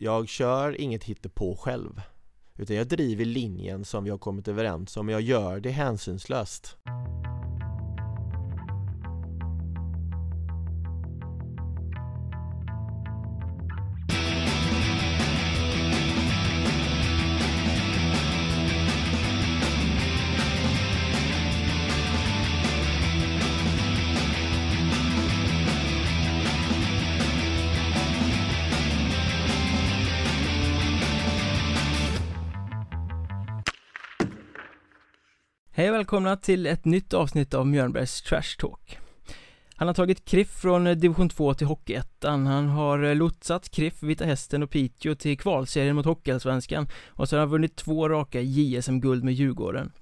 Jag kör inget hittepå själv utan jag driver linjen som vi har kommit överens om och jag gör det hänsynslöst. Välkomna till ett nytt avsnitt av Mjörnbergs Trash Talk. Han har tagit Kriff från eh, division 2 till Hockeyettan. Han har eh, lotsat Kriff, Vita Hästen och Piteå till kvalserien mot Hockeyallsvenskan. Och så har han vunnit två raka JSM-guld med Djurgården.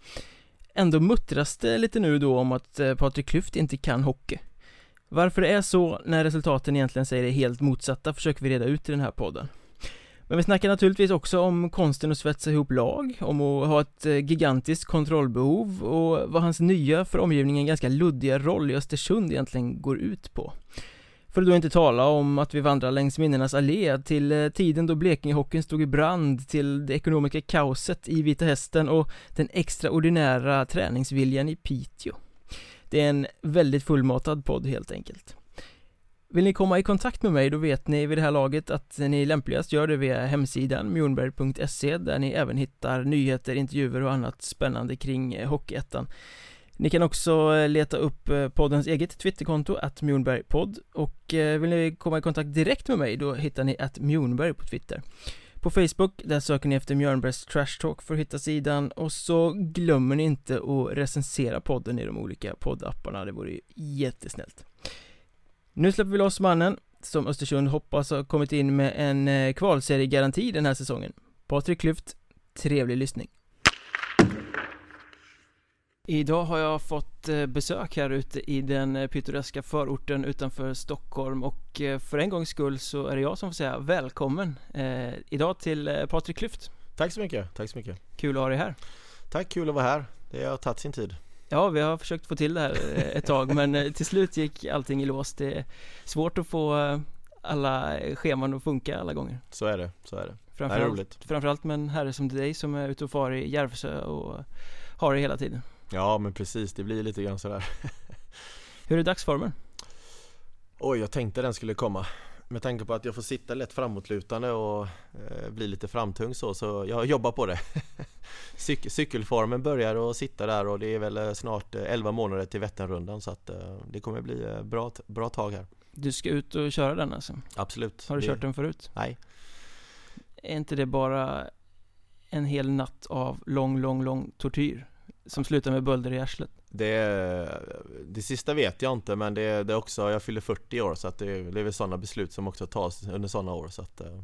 Ändå muttras det lite nu då om att eh, Patrik Klyft inte kan hockey. Varför det är så när resultaten egentligen säger det helt motsatta försöker vi reda ut i den här podden men vi snackar naturligtvis också om konsten att svetsa ihop lag, om att ha ett eh, gigantiskt kontrollbehov och vad hans nya för omgivningen ganska luddiga roll i Östersund egentligen går ut på. För att då inte tala om att vi vandrar längs minnenas allé till eh, tiden då Blekingehockeyn stod i brand, till det ekonomiska kaoset i Vita Hästen och den extraordinära träningsviljan i Piteå. Det är en väldigt fullmatad podd helt enkelt. Vill ni komma i kontakt med mig då vet ni vid det här laget att ni lämpligast. Gör det via hemsidan mjornberg.se där ni även hittar nyheter, intervjuer och annat spännande kring eh, Hockeyettan. Ni kan också eh, leta upp eh, poddens eget Twitterkonto, att Mjornbergpodd och vill ni komma i kontakt direkt med mig då hittar ni att Mjornberg på Twitter. På Facebook, där söker ni efter Mjörnbergs Trash Talk för att hitta sidan. Och så glömmer ni inte att recensera podden i de olika poddapparna, det vore jättesnällt nu släpper vi loss mannen som Östersund hoppas har kommit in med en eh, kvalseriegaranti den här säsongen. Patrik Klyft, trevlig lyssning. Idag har jag fått eh, besök här ute i den eh, pittoreska förorten utanför Stockholm och för en gångs skull så är det jag som får säga välkommen eh, idag till Patrik Klyft. Tack så mycket, tack så mycket. Kul att ha dig här. Tack, kul att vara här. Det har tagit sin tid. Ja, vi har försökt få till det här eh, ett tag men eh, till slut gick allting i lås. Det är svårt att få eh, alla scheman att funka alla gånger. Så är det, så är det. Framförallt, det är roligt. Framförallt med en herre som dig som är ute och far i Järvsö och har det hela tiden. Ja, men precis. Det blir lite grann sådär. Hur är dagsformen? Oj, jag tänkte den skulle komma med tanke på att jag får sitta lätt framåtlutande och eh, bli lite framtung så, så jag jobbar på det Cyk Cykelformen börjar att sitta där och det är väl eh, snart 11 eh, månader till Vätternrundan så att eh, det kommer bli bra, bra tag här Du ska ut och köra den alltså? Absolut Har du det... kört den förut? Nej Är inte det bara en hel natt av lång, lång, lång tortyr? Som slutar med bölder i arslet? Det, det sista vet jag inte men det, det är också, jag fyller 40 år så att det, det är väl sådana beslut som också tas under sådana år så att eh.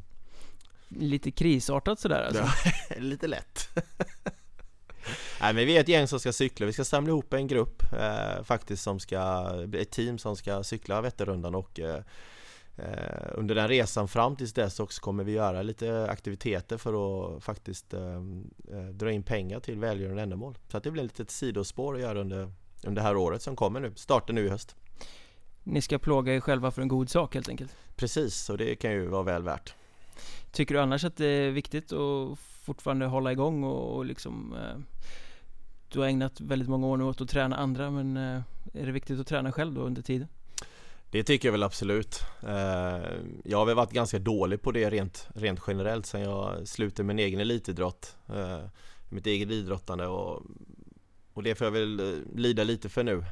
Lite krisartat sådär alltså? Ja, lite lätt Nej men vi är ett gäng som ska cykla, vi ska samla ihop en grupp eh, faktiskt som ska, ett team som ska cykla Vätternrundan och eh, Eh, under den resan fram tills dess också kommer vi göra lite aktiviteter för att faktiskt eh, eh, dra in pengar till välgörande ändamål. Så att det blir ett sidospår att göra under, under det här året som kommer nu, startar nu i höst. Ni ska plåga er själva för en god sak helt enkelt? Precis, och det kan ju vara väl värt. Tycker du annars att det är viktigt att fortfarande hålla igång och, och liksom Du har ägnat väldigt många år nu åt att träna andra men är det viktigt att träna själv då under tiden? Det tycker jag väl absolut. Eh, jag har väl varit ganska dålig på det rent, rent generellt sen jag slutade med min egen elitidrott. Eh, mitt eget idrottande och, och det får jag väl eh, lida lite för nu.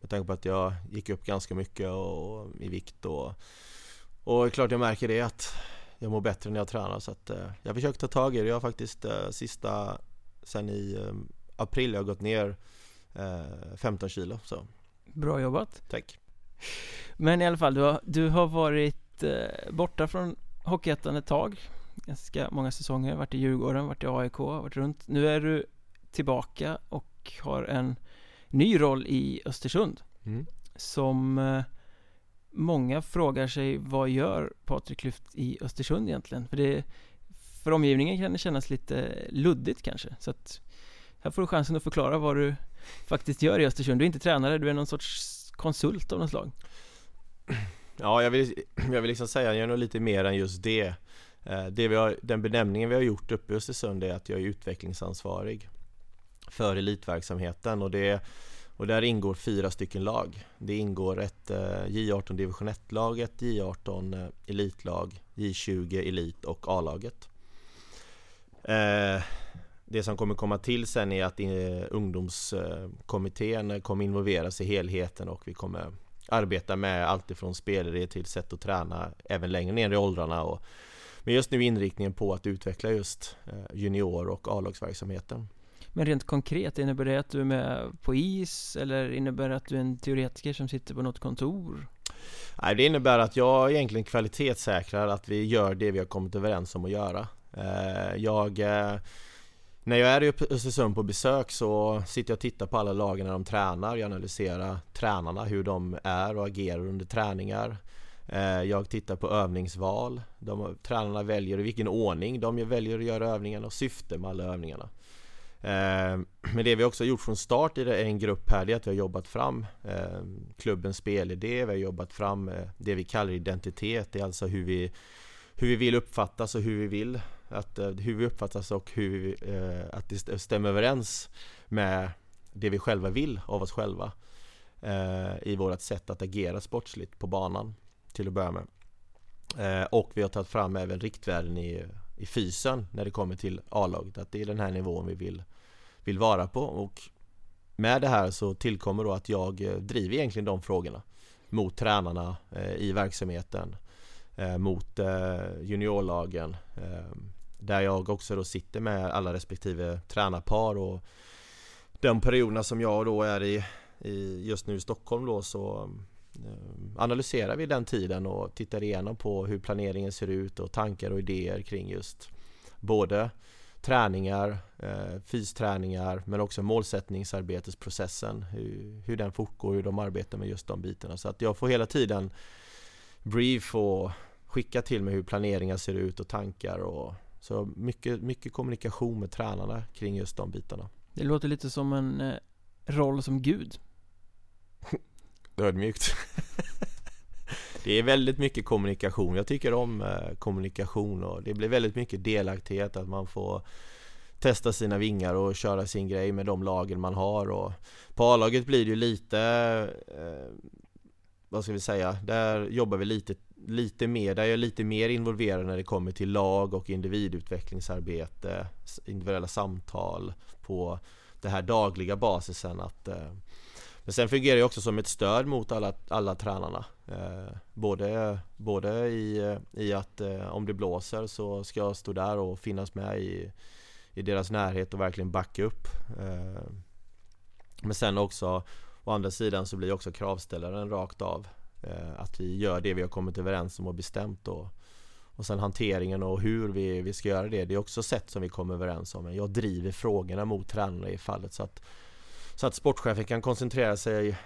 Med tanke på att jag gick upp ganska mycket och, i vikt och, och klart jag märker det att jag mår bättre när jag tränar så att jag försöker ta tag i det. Jag har faktiskt sista sen i april jag har gått ner 15 kilo så. Bra jobbat! Tack! Men i alla fall, du har, du har varit eh, borta från Hockeyettan ett tag. Ganska många säsonger, varit i Djurgården, varit i AIK, varit runt. Nu är du tillbaka och har en ny roll i Östersund. Mm. Som eh, många frågar sig, vad gör Patrik Lyft i Östersund egentligen? För det För omgivningen kan det kännas lite luddigt kanske, så att Här får du chansen att förklara vad du faktiskt gör i Östersund. Du är inte tränare, du är någon sorts konsult av något slag? Ja, jag vill, jag vill liksom säga, jag är nog lite mer än just det eh, det vi har, den benämningen vi har gjort uppe i Östersund är att jag är utvecklingsansvarig för elitverksamheten och det och där ingår fyra stycken lag. Det ingår ett eh, J18 division 1-lag, ett J18 eh, elitlag, J20 elit och A-laget. Det som kommer komma till sen är att ungdomskommittén kommer involveras i helheten och vi kommer arbeta med allt ifrån spelare till sätt att träna även längre ner i åldrarna och men just nu inriktningen på att utveckla just junior och A-lagsverksamheten. Men rent konkret, innebär det att du är med på is eller innebär det att du är en teoretiker som sitter på något kontor? Nej, det innebär att jag egentligen kvalitetssäkrar att vi gör det vi har kommit överens om att göra. Jag när jag är i Östersund på besök så sitter jag och tittar på alla lagen när de tränar. Jag analyserar tränarna, hur de är och agerar under träningar. Eh, jag tittar på övningsval. De, tränarna väljer i vilken ordning de väljer att göra övningarna och syfte med alla övningarna. Eh, men det vi också gjort från start i en grupp här, det är att vi har jobbat fram eh, klubbens spelidé, vi har jobbat fram det vi kallar identitet, det är alltså hur vi, hur vi vill uppfattas och hur vi vill att, eh, hur vi uppfattas och hur vi, eh, att det stämmer överens med det vi själva vill av oss själva eh, i vårt sätt att agera sportsligt på banan till att börja med. och vi har tagit fram även riktvärden i, i fysen när det kommer till A-laget, att det är den här nivån vi vill, vill vara på och med det här så tillkommer då att jag driver egentligen de frågorna mot tränarna i verksamheten mot juniorlagen ehm, där jag också då sitter med alla respektive tränarpar och de perioderna som jag då är i, i just nu i Stockholm då så eh, analyserar vi den tiden och tittar igenom på hur planeringen ser ut och tankar och idéer kring just både träningar, eh, fysträningar men också målsättningsarbetesprocessen hur, hur den fortgår, hur de arbetar med just de bitarna. Så att jag får hela tiden brief och skicka till mig hur planeringen ser ut och tankar och så mycket, mycket kommunikation med tränarna kring just de bitarna. Det låter lite som en eh, roll som gud. Ödmjukt. det är väldigt mycket kommunikation. Jag tycker om eh, kommunikation och det blir väldigt mycket delaktighet att man får testa sina vingar och köra sin grej med de lagen man har och på A-laget blir det ju lite eh, vad ska vi säga, där jobbar vi lite lite mer, där är lite mer involverad när det kommer till lag och individutvecklingsarbete, individuella samtal på det här dagliga basisen att eh, men sen fungerar jag också som ett stöd mot alla, alla tränarna. Eh, både, både i, i att eh, om det blåser så ska jag stå där och finnas med i, i deras närhet och verkligen backa upp. Men sen också Å andra sidan så blir jag också kravställaren rakt av. Eh, att vi gör det vi har kommit överens om och bestämt och, och sen hanteringen och hur vi, vi ska göra det. Det är också sätt som vi kommer överens om. Jag driver frågorna mot tränarna i fallet. Så att Så att sportchefen kan koncentrera sig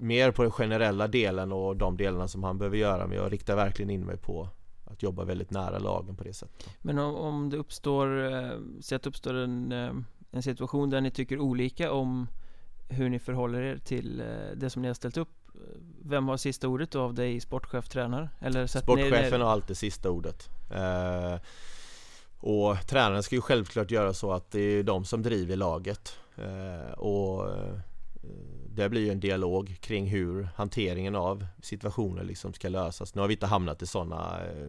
Mer på den generella delen och de delarna som han behöver göra. Men jag riktar verkligen in mig på Att jobba väldigt nära lagen på det sättet. Men om, om det uppstår eh, så att det uppstår en, eh, en situation där ni tycker olika om Hur ni förhåller er till det som ni har ställt upp vem har sista ordet då av dig sportchef, tränare? Eller Sportchefen har alltid sista ordet. Eh, Och tränaren ska ju självklart göra så att det är de som driver laget. Eh, Och eh, det blir ju en dialog kring hur hanteringen av situationer liksom ska lösas. Nu har vi inte hamnat i sådana eh,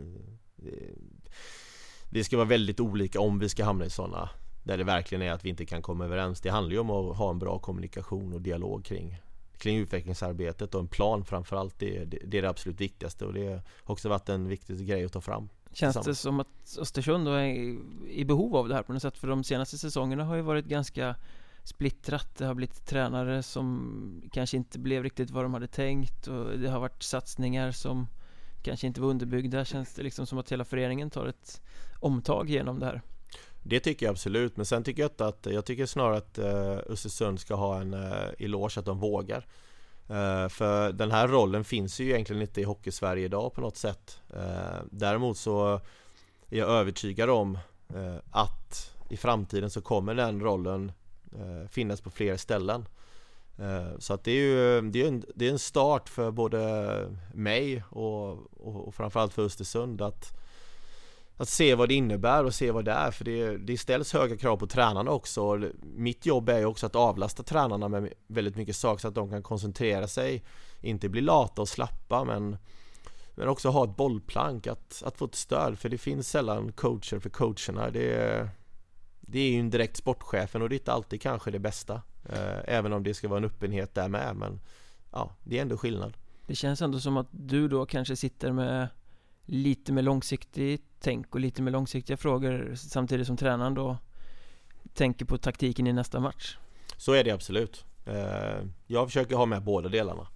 Det ska vara väldigt olika om vi ska hamna i sådana där det verkligen är att vi inte kan komma överens. Det handlar ju om att ha en bra kommunikation och dialog kring kring utvecklingsarbetet och en plan framförallt det, det, det är det absolut viktigaste och det har också varit en viktig grej att ta fram Känns det som att Östersund är i behov av det här på något sätt? För de senaste säsongerna har ju varit ganska splittrat Det har blivit tränare som kanske inte blev riktigt vad de hade tänkt och det har varit satsningar som kanske inte var underbyggda Känns det liksom som att hela föreningen tar ett omtag genom det här? Det tycker jag absolut, men sen tycker jag att Jag tycker snarare att eh, Östersund ska ha en eh, eloge att de vågar. Eh, för den här rollen finns ju egentligen inte i Hockeysverige idag på något sätt. Däremot så är jag övertygad om att i framtiden så kommer den rollen finnas på fler ställen. Så att det är ju det är en, det är en start för både mig och, och, och framförallt för Östersund att att se vad det innebär och se vad det är för det, det ställs höga krav på tränarna också. Mitt jobb är ju också att avlasta tränarna med väldigt mycket saker så att de kan koncentrera sig. Inte bli lata och slappa men Men också ha ett bollplank, att, att få ett stöd. För det finns sällan coacher för coacherna. Det är, det är ju en direkt sportchefen och det är inte alltid kanske det bästa. Eh, Även om det ska vara en öppenhet där med men Ja, det är ändå skillnad. Det känns ändå som att du då kanske sitter med lite mer långsiktigt tänk och lite mer långsiktiga frågor samtidigt som tränaren då tänker på taktiken i nästa match. Så är det absolut. Eh, jag försöker ha med båda delarna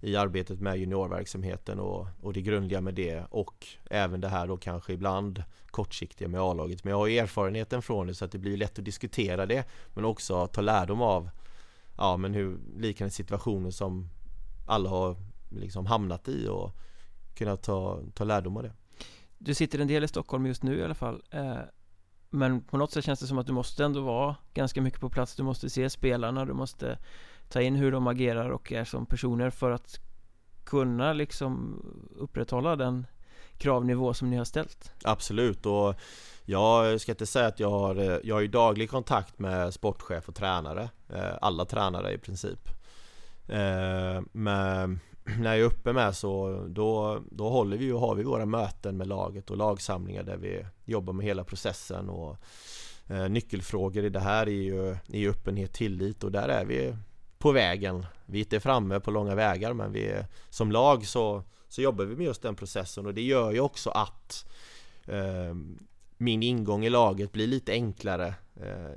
i arbetet med juniorverksamheten och, och det grundliga med det och även det här då kanske ibland kortsiktiga med A-laget. Men jag har erfarenheten från det så att det blir lätt att diskutera det men också ta lärdom av ja, men hur liknande situationer som alla har liksom hamnat i och kunna ta, ta lärdom av det. Du sitter en del i Stockholm just nu i alla fall eh, Men på något sätt känns det som att du måste ändå vara ganska mycket på plats. Du måste se spelarna, du måste ta in hur de agerar och är som personer för att kunna liksom upprätthålla den kravnivå som ni har ställt. Absolut och jag ska inte säga att jag har, eh, jag har ju daglig kontakt med sportchef och tränare eh, Alla tränare i princip. Men när jag är uppe med så då, då håller vi och har vi våra möten med laget och lagsamlingar där vi jobbar med hela processen och eh, nyckelfrågor i det här är ju, är ju öppenhet, tillit och där är vi på vägen. Vi är inte framme på långa vägar men vi som lag så, så jobbar vi med just den processen och det gör ju också att eh, min ingång i laget blir lite enklare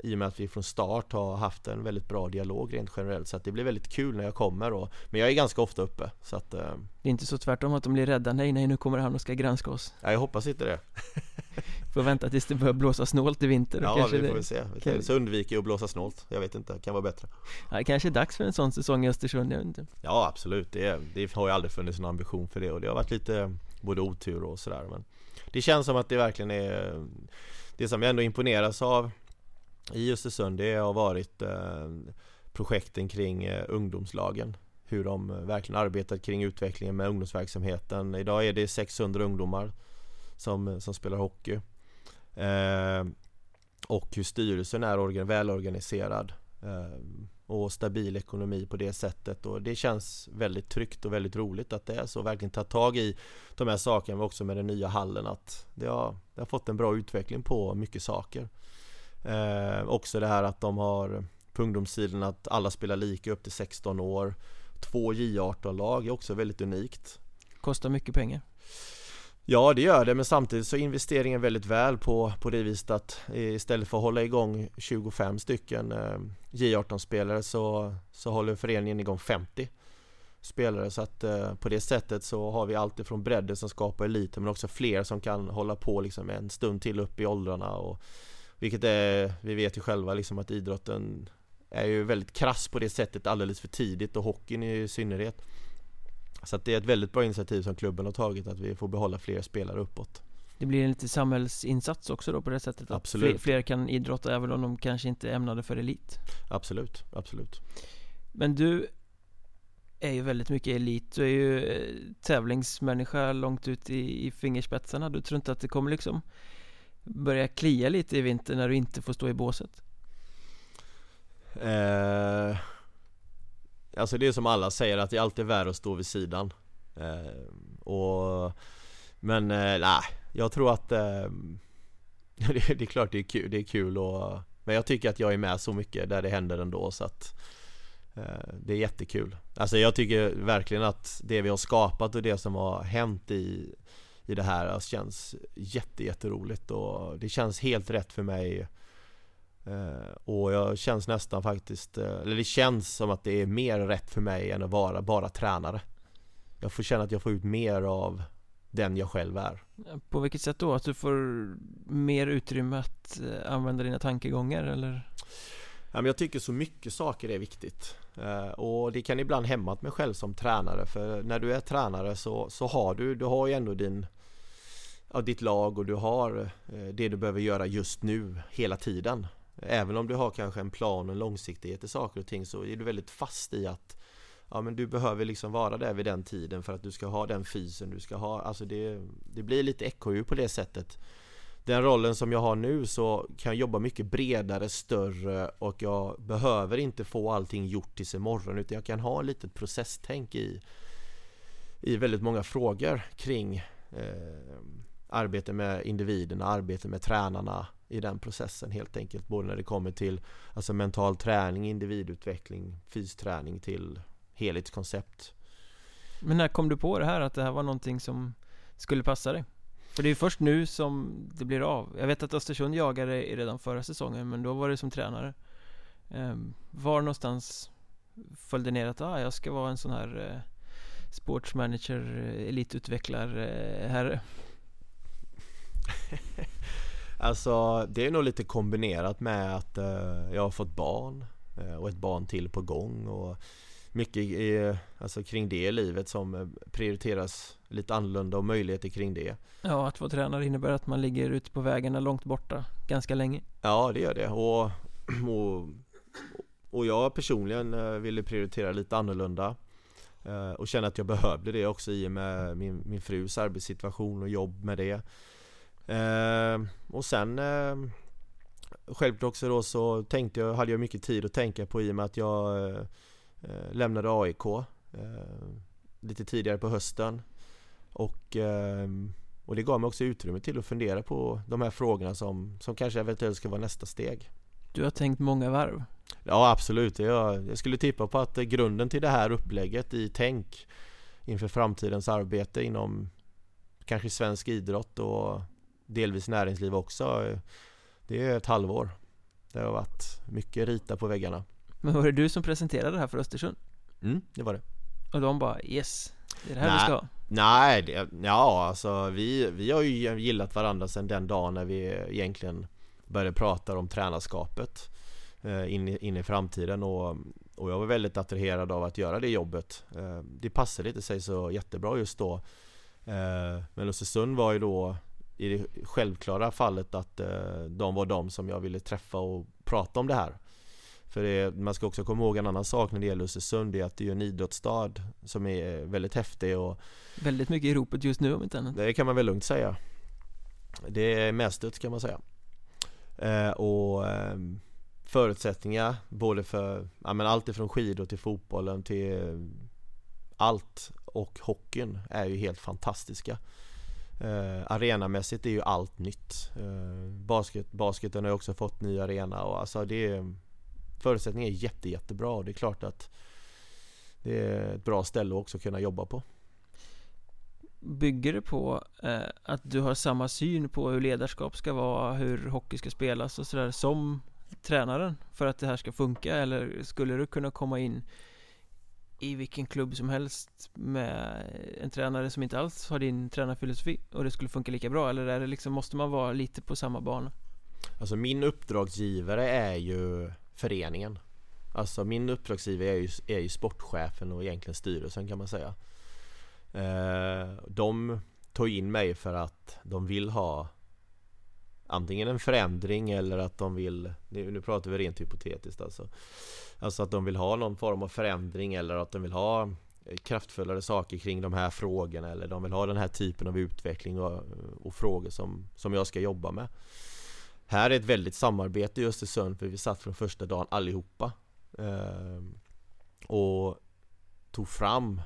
i och med att vi från start har haft en väldigt bra dialog rent generellt. Så att det blir väldigt kul när jag kommer och, men jag är ganska ofta uppe. Så att eh, Det är inte så tvärtom att de blir rädda, nej nej nu kommer han och ska granska oss. Ja jag hoppas inte det. Får vänta tills det börjar blåsa snålt i vinter. Ja kanske vi får det, se, kan... så undviker jag att blåsa snålt, jag vet inte, det kan vara bättre. Ja det kanske är dags för en sån säsong i Östersund, jag vet inte. Ja absolut, det, det har ju aldrig funnits någon ambition för det. Och det har varit lite både otur och sådär. Men Det känns som att det verkligen är Det som jag ändå imponeras av i Östersund det har varit eh, projekten kring eh, ungdomslagen. Hur de eh, verkligen arbetat kring utvecklingen med ungdomsverksamheten. Idag är det 600 ungdomar som, som spelar hockey. Och hur styrelsen är välorganiserad och stabil ekonomi på det sättet. Och det känns väldigt tryggt och väldigt roligt att det är så. Verkligen ta tag i de här sakerna också med den nya hallen att det har, det har fått en bra utveckling på mycket saker. Eh, också det här att de har på ungdomssidan att alla spelar lika upp till 16 år. Två J18-lag är också väldigt unikt. Kostar mycket pengar. Ja det gör det men samtidigt så är investeringen väldigt väl på, på det viset att istället för att hålla igång 25 stycken eh, J18-spelare så, så håller föreningen igång 50 spelare så att eh, på det sättet så har vi alltid från bredden som skapar eliten men också fler som kan hålla på liksom en stund till upp i åldrarna och vilket är, vi vet ju själva liksom att idrotten är ju väldigt krass på det sättet alldeles för tidigt och hockeyn i synnerhet. Så att det är ett väldigt bra initiativ som klubben har tagit att vi får behålla fler spelare uppåt. Det blir en lite samhällsinsats också då på det sättet att fler, fler, kan idrotta även om de kanske inte är ämnade för elit. Absolut, absolut. Men du är ju väldigt mycket elit, du är ju eh, tävlingsmänniska långt ut i, i fingerspetsarna. Du tror inte att det kommer liksom börja klia lite i vinter när du inte får stå i båset? Eh, alltså det är som alla säger att det är alltid värre att stå vid sidan eh, och, Men eh, nej, jag tror att eh, det, det, är klart det är kul, det är kul och, Men jag tycker att jag är med så mycket där det händer ändå så att eh, Det är jättekul Alltså jag tycker verkligen att det vi har skapat och det som har hänt i i det här alltså, känns jätte, jätteroligt och det känns helt rätt för mig eh, och jag känns nästan faktiskt, eh, eller det känns som att det är mer rätt för mig än att vara bara tränare Jag får känna att jag får ut mer av den jag själv är På vilket sätt då? Att du får mer utrymme att eh, använda dina tankegångar eller? Jag tycker så mycket saker är viktigt och det kan ibland hämma mig själv som tränare för när du är tränare så, så har du, du har ju ändå din av ditt lag och du har eh, det du behöver göra just nu hela tiden. Även om du har kanske en plan och en långsiktighet i saker och ting så är du väldigt fast i att Ja men du behöver liksom vara där vid den tiden för att du ska ha den fysen du ska ha Alltså det, det blir lite ekorrhjul på det sättet den rollen som jag har nu så kan jag jobba mycket bredare, större och jag behöver inte få allting gjort tills imorgon utan jag kan ha lite processtänk i, i väldigt många frågor kring eh, arbete med individerna, arbete med tränarna i den processen helt enkelt. Både när det kommer till alltså mental träning, individutveckling, fysträning till helhetskoncept. Men när kom du på det här att det här var någonting som skulle passa dig? För det är ju först nu som det blir av Jag vet att Östersund jagade dig redan förra säsongen men då var det som tränare ehm, Var någonstans följde ner att ah, jag ska vara en sån här eh, sportsmanager, eh, elitutvecklare, eh, herre? alltså det är nog lite kombinerat med att eh, jag har fått barn eh, och ett barn till på gång och mycket i, alltså kring det livet som eh, prioriteras lite annorlunda och möjligheter kring det. Ja, att vara tränare innebär att man ligger ute på vägarna långt borta ganska länge. Ja, det gör det och, och, och jag personligen eh, ville prioritera lite annorlunda eh, och känna att jag behövde det också i och med min, min frus arbetssituation och jobb med det. Och sen Självklart också då så tänkte jag, hade jag mycket tid att tänka på i och med att jag Eh, lämnade AIK eh, lite tidigare på hösten och, eh, och det gav mig också utrymme till att fundera på de här frågorna som, som kanske eventuellt ska vara nästa steg. Du har tänkt många varv? Ja absolut, jag, jag skulle tippa på att grunden till det här upplägget i tänk inför framtidens arbete inom kanske svensk idrott och delvis näringsliv också. Det är ett halvår. Det har varit mycket rita på väggarna. Men var det du som presenterade det här för Östersund? Mm, det var det. Och de bara yes, det är det här Nej. vi ska. Ha Nej, det, ja alltså vi, vi har ju gillat varandra sedan den dagen när vi egentligen började prata om tränarskapet eh, in, i, in i framtiden. Och, och jag var väldigt attraherad av att göra det jobbet. Eh, Det passade inte sig så jättebra just då. Eh, Men Östersund var ju då i det självklara fallet att de var de som jag ville träffa och prata om det här. För det, man ska också komma ihåg en annan sak när det gäller Östersund Det är att det är en idrottsstad som är väldigt häftig och Väldigt mycket i ropet just nu om inte annat. Det kan man väl lugnt säga. Det är mästet kan man säga. Eh, Och eh, förutsättningar både för ja, men allt ifrån skidor till fotbollen till allt och hockeyn är ju helt fantastiska eh, Arenamässigt är ju allt nytt eh, basket, Basketen har ju också fått ny arena och alltså det är Förutsättningarna är jätte, jättebra och det är klart att det är ett bra ställe att också kunna jobba på. Bygger det på eh, att du har samma syn på hur ledarskap ska vara, hur hockey ska spelas och sådär som tränaren för att det här ska funka eller skulle du kunna komma in i vilken klubb som helst med en tränare som inte alls har din tränarfilosofi och det skulle funka lika bra eller är det liksom, måste man vara lite på samma bana? Alltså min uppdragsgivare är ju föreningen. Alltså min uppdragsgivare är ju, är ju sportchefen och egentligen styrelsen kan man säga. Eh, de tog in mig för att de vill ha antingen en förändring eller att de vill, nu pratar vi rent hypotetiskt alltså. Alltså att de vill ha någon form av förändring eller att de vill ha eh, kraftfullare saker kring de här frågorna eller de vill ha den här typen av utveckling och, och frågor som, som jag ska jobba med. Här är ett väldigt samarbete i Östersund för vi satt från första dagen allihopa eh, Och tog fram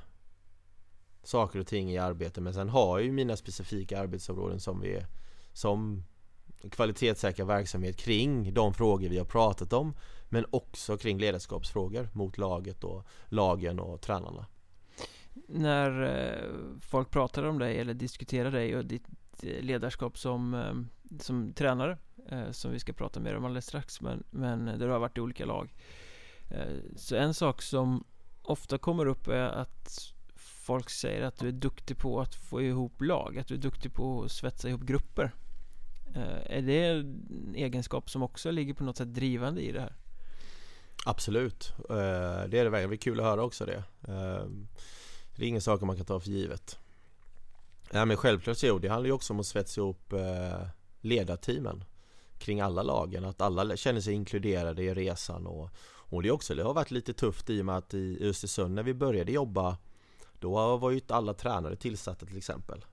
saker och ting i arbetet men sen har jag ju mina specifika arbetsområden som vi som kvalitetssäkra verksamhet kring de frågor vi har pratat om men också kring ledarskapsfrågor mot laget och lagen och tränarna. När eh, folk pratar om dig eller diskuterar dig och ditt eh, ledarskap som, eh, som tränare Som vi ska prata mer om alldeles strax men, men där du har varit i olika lag Så en sak som ofta kommer upp är att Folk säger att du är duktig på att få ihop lag, att du är duktig på att svetsa ihop grupper Eh, är det en egenskap som också ligger på något sätt drivande i det här? Absolut, eh, det är det verkligen. Det är kul att höra också det. Eh, det är ingen sak man kan ta för givet. Nej men självklart så, det handlar ju också om att svetsa ihop ledarteamen kring alla lagen, att alla känner sig inkluderade i resan och, och det också, det har varit lite tufft i och med att i Östersund när vi började jobba då var ju inte alla tränare tillsatta till exempel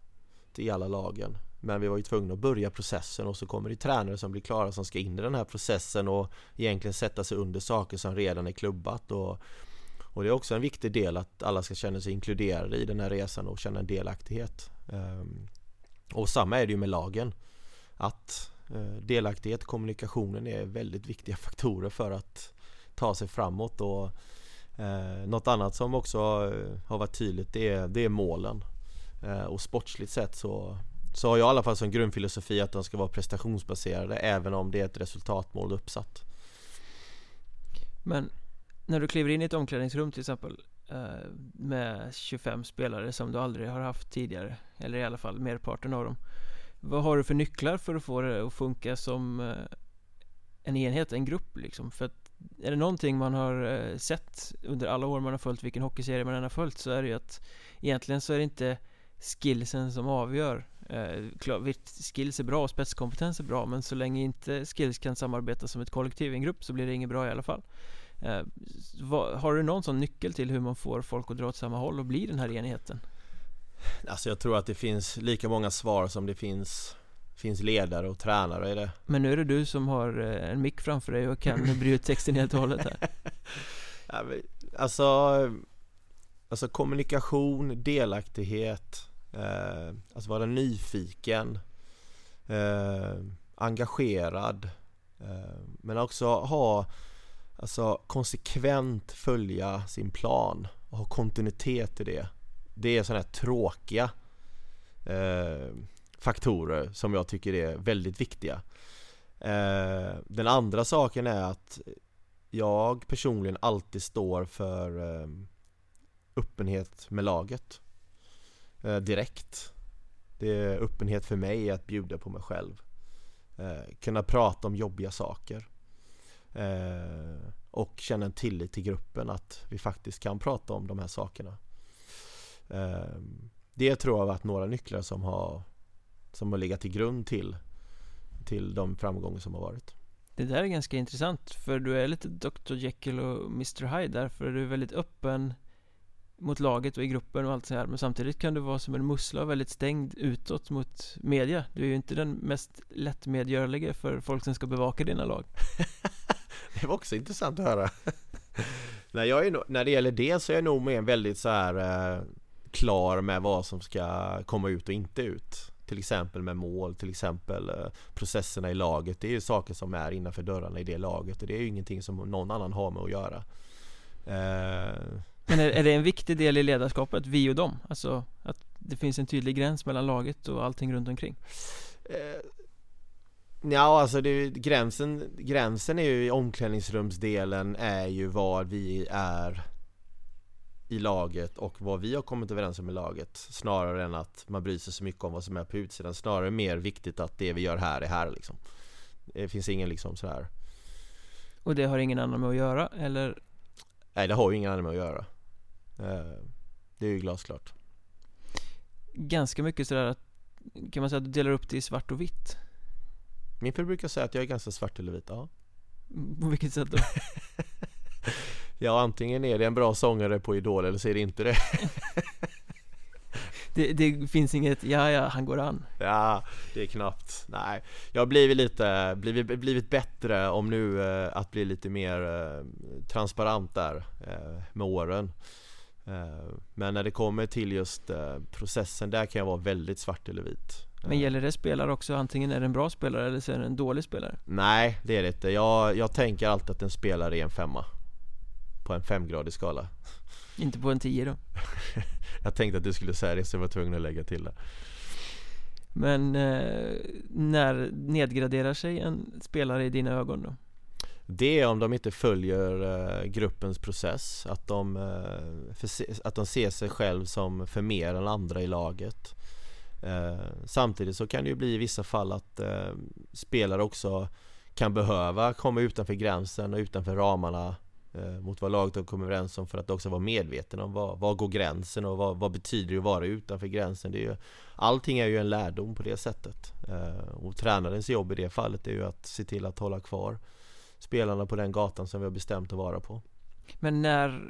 till alla lagen. Men vi var ju tvungna att börja processen och så kommer det tränare som blir klara som ska in i den här processen och egentligen sätta sig under saker som redan är klubbat och, och det är också en viktig del att alla ska känna sig inkluderade i den här resan och känna en delaktighet. Ehm, och samma är det ju med lagen. Att delaktighet delaktighet, kommunikationen är väldigt viktiga faktorer för att ta sig framåt och eh, något annat som också har varit tydligt det är, det är målen. Eh, och sportsligt sett så, så har jag i alla fall som grundfilosofi att de ska vara prestationsbaserade även om det är ett resultatmål uppsatt. Men när du kliver in i ett omklädningsrum till exempel eh, med 25 spelare som du aldrig har haft tidigare eller i alla fall merparten av dem Vad har du för nycklar för att få det att funka som eh, en enhet, en grupp liksom? För att är det någonting man har eh, sett under alla år man har följt vilken hockeyserie man än har följt så är det ju att egentligen så är det inte skillsen som avgör eh, Skills är bra och spetskompetens är bra men så länge inte skills kan samarbeta som ett kollektiv i en grupp så blir det inget bra i alla fall. Eh, vad, Har du någon sån nyckel till hur man får folk att dra åt samma håll och bli den här enigheten? Alltså jag tror att det finns lika många svar som det finns finns ledare och tränare i det. Men nu är det du som har eh, en mick framför dig och kan bry ut texten helt och hållet här. Alltså Alltså kommunikation, delaktighet eh, Alltså vara nyfiken eh, Engagerad eh, Men också ha Alltså konsekvent följa sin plan och ha kontinuitet i det Det är sådana här tråkiga eh, faktorer som jag tycker är väldigt viktiga. Eh, den andra saken är att jag personligen alltid står för eh, öppenhet med laget eh, direkt. Det är öppenhet för mig att bjuda på mig själv. Eh, kunna prata om jobbiga saker. Eh, och känna en tillit till gruppen att vi faktiskt kan prata om de här sakerna. Eh, det tror jag har varit några nycklar som har som har legat till grund till, till de framgångar som har varit. Det där är ganska intressant för du är lite Dr Jekyll och Mr Hyde där för du är väldigt öppen mot laget och i gruppen och allt så här. Men samtidigt kan du vara som en mussla och väldigt stängd utåt mot media. Du är ju inte den mest lättmedgörliga för folk som ska bevaka dina lag. Det var också intressant att höra. När, jag är, när det gäller det så är jag nog med väldigt så här eh, klar med vad som ska komma ut och inte ut. Till exempel med mål, till exempel eh, processerna i laget. Det är ju saker som är innanför dörrarna i det laget och det är ju ingenting som någon annan har med att göra. Eh, men är, är det en viktig del i ledarskapet, vi och dem? Alltså att det finns en tydlig gräns mellan laget och allting runt omkring? Eh, Ja, alltså det, gränsen, gränsen är ju i omklädningsrumsdelen är ju var vi är i laget och vad vi har kommit överens om i laget Snarare än att man bryr sig så mycket om vad som är på utsidan Snarare mer viktigt att det vi gör här är här liksom Det finns ingen liksom sådär Och det har ingen annan med att göra eller? Nej det har ju ingen annan med att göra Det är ju glasklart. Ganska mycket sådär att Kan man säga att du delar upp det i svart och vitt? Min fru brukar säga att jag är ganska svart eller vit, ja. På vilket sätt då? Ja antingen är det en bra sångare på Idol eller så är det inte det. Det, det, finns inget, ja ja, han går an. Ja, det är knappt, nej. Jag har blivit lite, blivit, blivit bättre om nu eh, att bli lite mer eh, transparent där eh, med åren. eh, Men när det kommer till just eh, processen, där kan jag vara väldigt svart eller vit men eh. gäller det spelare också? Antingen är det en bra spelare eller så är det en dålig spelare? Nej, det är det inte. Jag, jag tänker alltid att en spelare är en femma på en femgradig skala Inte på en tio då? jag tänkte att du skulle säga det så jag var tvungen att lägga till det Men eh, när nedgraderar sig en spelare i dina ögon då? Det är om de inte följer eh, gruppens process Att de, eh, att de ser sig själv som för mer än andra i laget eh, Samtidigt så kan det ju bli i vissa fall att spelare också kan behöva komma utanför gränsen och utanför ramarna mot vad laget har kommit överens om för att också vara medveten om vad, vad går gränsen och vad, vad betyder det att vara utanför gränsen. Det är ju, allting är ju en lärdom på det sättet. Och tränarens jobb i det fallet är ju att se till att hålla kvar spelarna på den gatan som vi har bestämt att vara på. Men när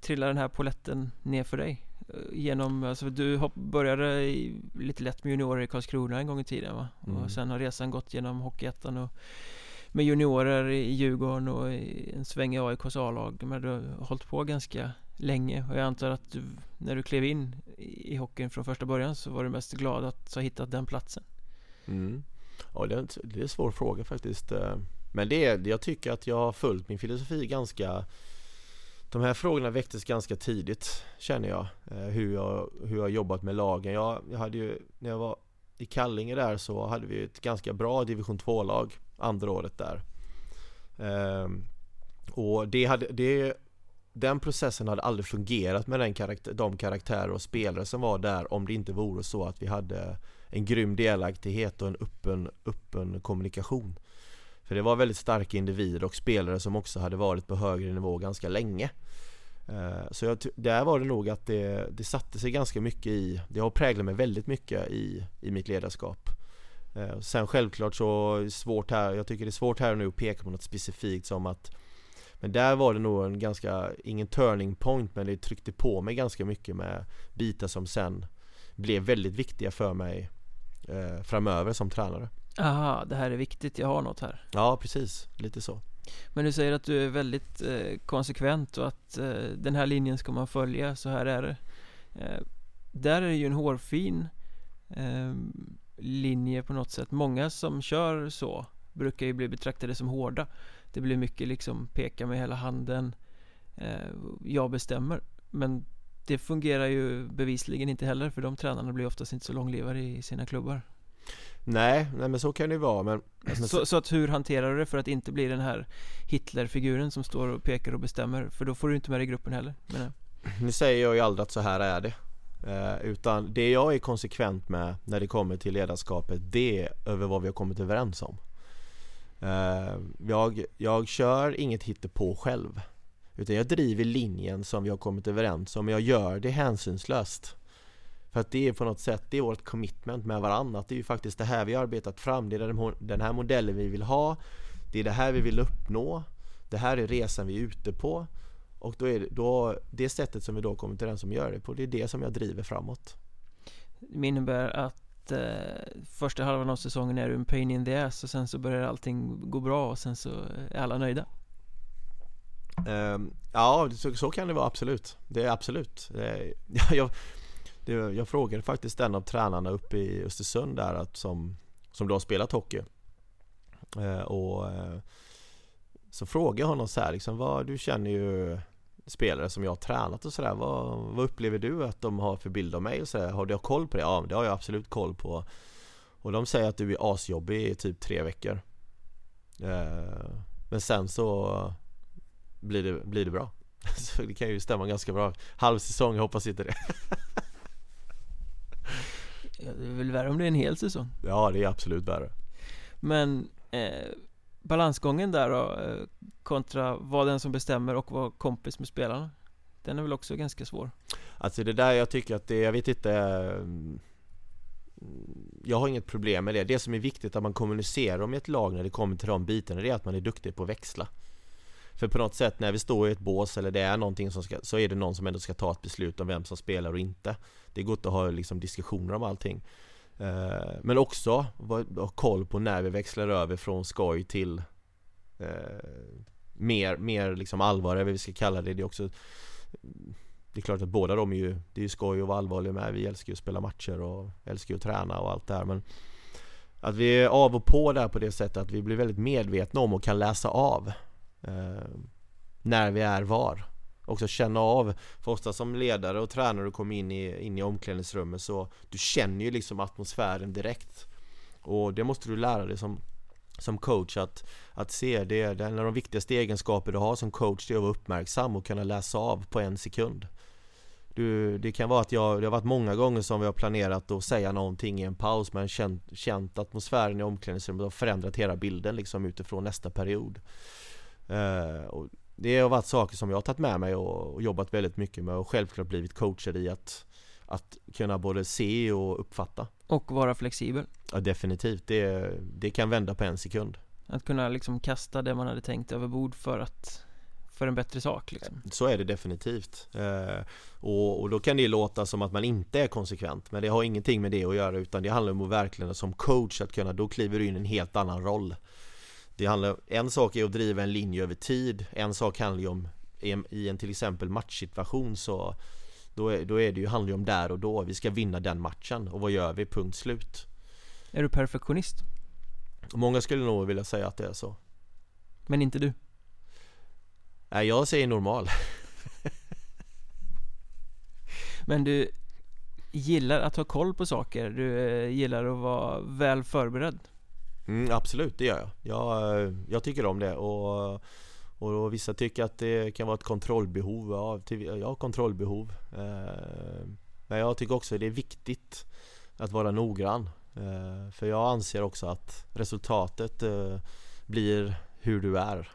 trillar den här poletten ner för dig? Genom, alltså du började i, lite lätt med juniorer i Karlskrona en gång i tiden va? Mm. Och sen har resan gått genom Hockeyettan och med juniorer i Djurgården och en sväng i AIKs A-lag Men du har hållit på ganska länge och jag antar att du, när du klev in i hockeyn från första början så var du mest glad att ha hittat den platsen Mm. Ja, det är, en, det är en svår fråga faktiskt. Men det är, jag tycker att jag har följt min filosofi ganska De här frågorna väcktes ganska tidigt känner jag eh, Hur jag, hur jag har jobbat med lagen jag, jag hade ju, när jag var i Kallinge där så hade vi ett ganska bra division 2-lag Andra året där Ehm, Och det hade, det den processen hade aldrig fungerat med den karaktär, de karaktärer och spelare som var där om det inte vore så att vi hade en grym delaktighet och en öppen, öppen kommunikation. För det var väldigt starka individer och spelare som också hade varit på högre nivå ganska länge. Eh, så jag, där var det nog att det, det satte sig ganska mycket i, det har präglat mig väldigt mycket i, i mitt ledarskap. Eh, sen självklart så är det svårt här, jag tycker det är svårt här nu att peka på något specifikt som att Men där var det nog en ganska, ingen turning point men det tryckte på mig ganska mycket med bitar som sen blev väldigt viktiga för mig eh, framöver som tränare. Aha, det här är viktigt, jag har något här. Ja, precis. Lite så. Men du säger att du är väldigt eh, konsekvent och att eh, den här linjen ska man följa, så här är det. Eh, Där är det ju en hårfin eh, linje på något sätt. Många som kör så brukar ju bli betraktade som hårda. Det blir mycket liksom peka med hela handen eh, Jag bestämmer. Men det fungerar ju bevisligen inte heller för de tränarna blir oftast inte så långlivade i sina klubbar Nej, nej men så kan det ju vara men, så, så att hur hanterar du det för att inte bli den här Hitlerfiguren som står och pekar och bestämmer? För då får du inte med dig i gruppen heller menar. Nu säger jag ju aldrig att så här är det eh, Utan det jag är konsekvent med när det kommer till ledarskapet Det är över vad vi har kommit överens om eh, jag, jag kör inget hittepå själv Utan jag driver linjen som vi har kommit överens om Men jag gör det hänsynslöst För att det är på något sätt, det är vårt commitment med varandra att Det är ju faktiskt det här vi har arbetat fram Det är den, här modellen vi vill ha Det är det här vi vill uppnå Det här är resan vi är ute på och då är det, då, det sättet som vi då kommer till den som gör det på, det är det som jag driver framåt. Det innebär att eh, första halvan av säsongen är du en pain in the ass och sen så börjar allting gå bra och sen så är alla nöjda. Ehm, ja, så, så kan det vara absolut. Det är absolut. Det är, jag, det, jag frågade faktiskt en av tränarna uppe i Östersund där att, som, som då har spelat hockey. Eh, och eh, så frågade jag honom så här liksom, vad, du känner ju spelare som jag har tränat och sådär. Vad, vad upplever du att de har för bild av mig och sådär? Har du koll på det? Ja, det har jag absolut koll på. Och de säger att du är asjobbig i typ tre veckor. Eh, men sen så blir det, blir det bra. Så det kan ju stämma ganska bra. Halv säsong, jag hoppas inte det. Ja, det är väl värre om det är en hel säsong. Ja, det är absolut värre. Men eh, balansgången där då eh, kontra vara den som bestämmer och vara kompis med spelarna. Den är väl också ganska svår. Alltså det där jag tycker att det, jag vet inte mm, Jag har inget problem med det. Det som är viktigt att man kommunicerar om i ett lag när det kommer till de bitarna Det är att man är duktig på att växla För på något sätt när vi står i ett bås eller det är någonting som ska Så är det någon som ändå ska ta ett beslut om vem som spelar och inte det går inte att ha liksom diskussioner om allting Eh, Men också ha koll på när vi växlar över från skoj till eh, Mer, mer liksom allvar, eller vad vi ska kalla det. Det är också Det är klart att båda de är ju Det är ju skoj att vara allvarliga med. Vi älskar ju att spela matcher och älskar ju att träna och allt det här men Att vi är av och på där på det sättet att vi blir väldigt medvetna om och kan läsa av eh, När vi är var Också känna av. För ofta som ledare och tränare och kommer in i, in i omklädningsrummet så Du känner ju liksom atmosfären direkt. Och det måste du lära dig som som coach att, att se. Det, det är en av de viktigaste egenskaper du har som coach det är att vara uppmärksam och kunna läsa av på en sekund. Du, Det kan vara att jag, det har varit många gånger som vi har planerat att säga någonting i en paus men känt, känt atmosfären i omklädningsrummet och förändrat hela bilden liksom utifrån nästa period. Uh, och det har varit saker som jag har tagit med mig och, jobbat väldigt mycket med och självklart blivit coachad i att att kunna både se och uppfatta. Och vara flexibel. Ja definitivt, det, det kan vända på en sekund. Att kunna liksom kasta det man hade tänkt över bord för att för en bättre sak liksom. Så är det definitivt. Eh, och, och, då kan det låta som att man inte är konsekvent Men det har ingenting med det att göra utan det handlar om att verkligen som coach att kunna, då kliver du in i en helt annan roll Det handlar, en sak är att driva en linje över tid En sak handlar ju om i en till exempel matchsituation så då är, då är det ju, handlar det om där och då, vi ska vinna den matchen och vad gör vi? Punkt slut Är du perfektionist? Många skulle nog vilja säga att det är så Men inte du? Nej, jag säger normal Men du gillar att ha koll på saker, du eh, gillar att vara väl förberedd? Mm, absolut, det gör jag. jag. Eh, jag tycker om det och och vissa tycker att det kan vara ett kontrollbehov, ja, jag har kontrollbehov eh, Men jag tycker också att det är viktigt att vara noggrann eh, För jag anser också att resultatet blir hur du är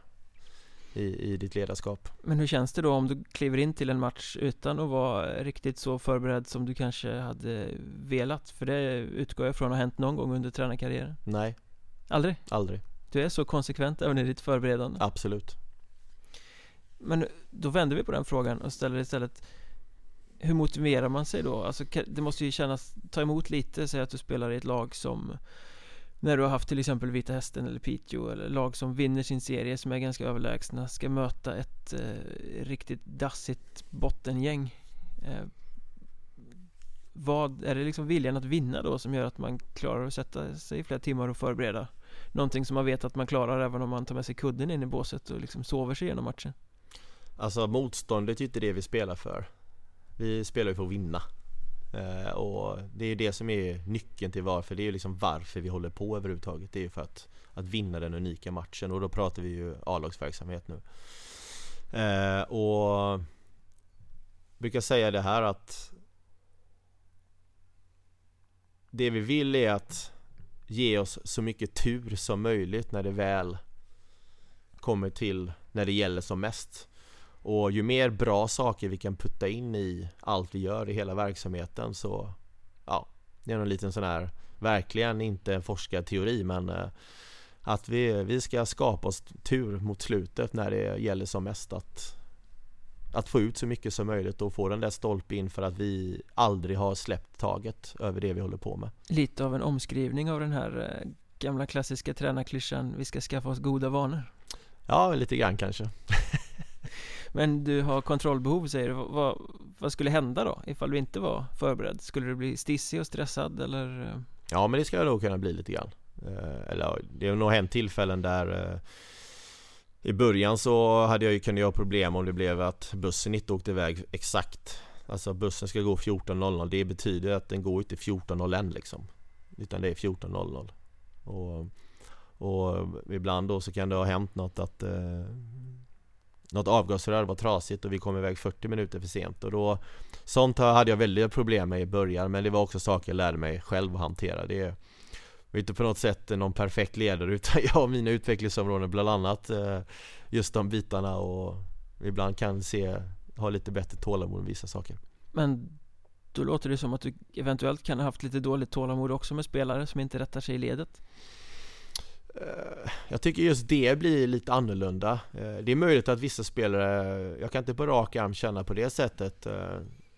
i, i ditt ledarskap Men hur känns det då om du kliver in till en match utan att vara riktigt så förberedd som du kanske hade velat? För det utgår jag från har hänt någon gång under tränarkarriären Nej Aldrig? Aldrig Du är så konsekvent även i ditt förberedande? Absolut men då vänder vi på den frågan och ställer istället Hur motiverar man sig då? Alltså det måste ju kännas, ta emot lite, säg att du spelar i ett lag som När du har haft till exempel Vita Hästen eller Piteå eller lag som vinner sin serie som är ganska överlägsna Ska möta ett eh, riktigt dassigt bottengäng eh, vad, är det liksom viljan att vinna då som gör att man klarar att sätta sig i flera timmar och förbereda Någonting som man vet att man klarar även om man tar med sig kudden in i båset och liksom sover sig igenom matchen? Alltså motståndet är ju inte det vi spelar för. Vi spelar ju för att vinna. Eh, Och det är ju det som är nyckeln till varför. Det är liksom varför vi håller på överhuvudtaget. Det är ju för att, att vinna den unika matchen. Och då pratar vi ju A-lagsverksamhet nu. Eh, Och Brukar säga det här att det vi vill är att Ge oss så mycket tur som möjligt när det väl Kommer till när det gäller som mest. Och ju mer bra saker vi kan putta in i allt vi gör i hela verksamheten så Ja, det är en liten sån här Verkligen inte en forskarteori men eh, Att vi, vi ska skapa oss tur mot slutet när det gäller som mest att att få ut så mycket som möjligt och få den där stolpe in för att vi aldrig har släppt taget över det vi håller på med. Lite av en omskrivning av den här eh, gamla klassiska tränarklyschan Vi ska skaffa oss goda vanor. Ja, lite grann kanske. Men du har kontrollbehov säger du, vad, vad skulle hända då? Ifall du inte var förberedd? Skulle du bli stissig och stressad eller? Ja men det ska jag nog kunna bli lite grann. Eh, Eller det har nog hänt tillfällen där eh, i början så hade jag ju kunnat göra problem om det blev att bussen inte åkte iväg exakt. Alltså bussen ska gå 14.00 Det betyder att den går inte 14.01 liksom. Utan det är 14.00 och, och ibland då så kan det ha hänt något att eh, något avgasrör var trasigt och vi kom iväg 40 minuter för sent. Och då Sånt hade jag väldigt problem med i början men det var också saker jag lärde mig själv att hantera. Det var inte på något sätt någon perfekt ledare utan jag har mina utvecklingsområden bland annat eh, Just de bitarna och ibland kan se, ha lite bättre tålamod med vissa saker. Men då låter det som att du eventuellt kan ha haft lite dåligt tålamod också med spelare som inte rättar sig i ledet. Eh, jag tycker just det blir lite annorlunda. Eh, Det är möjligt att vissa spelare Jag kan inte på rak arm känna på det sättet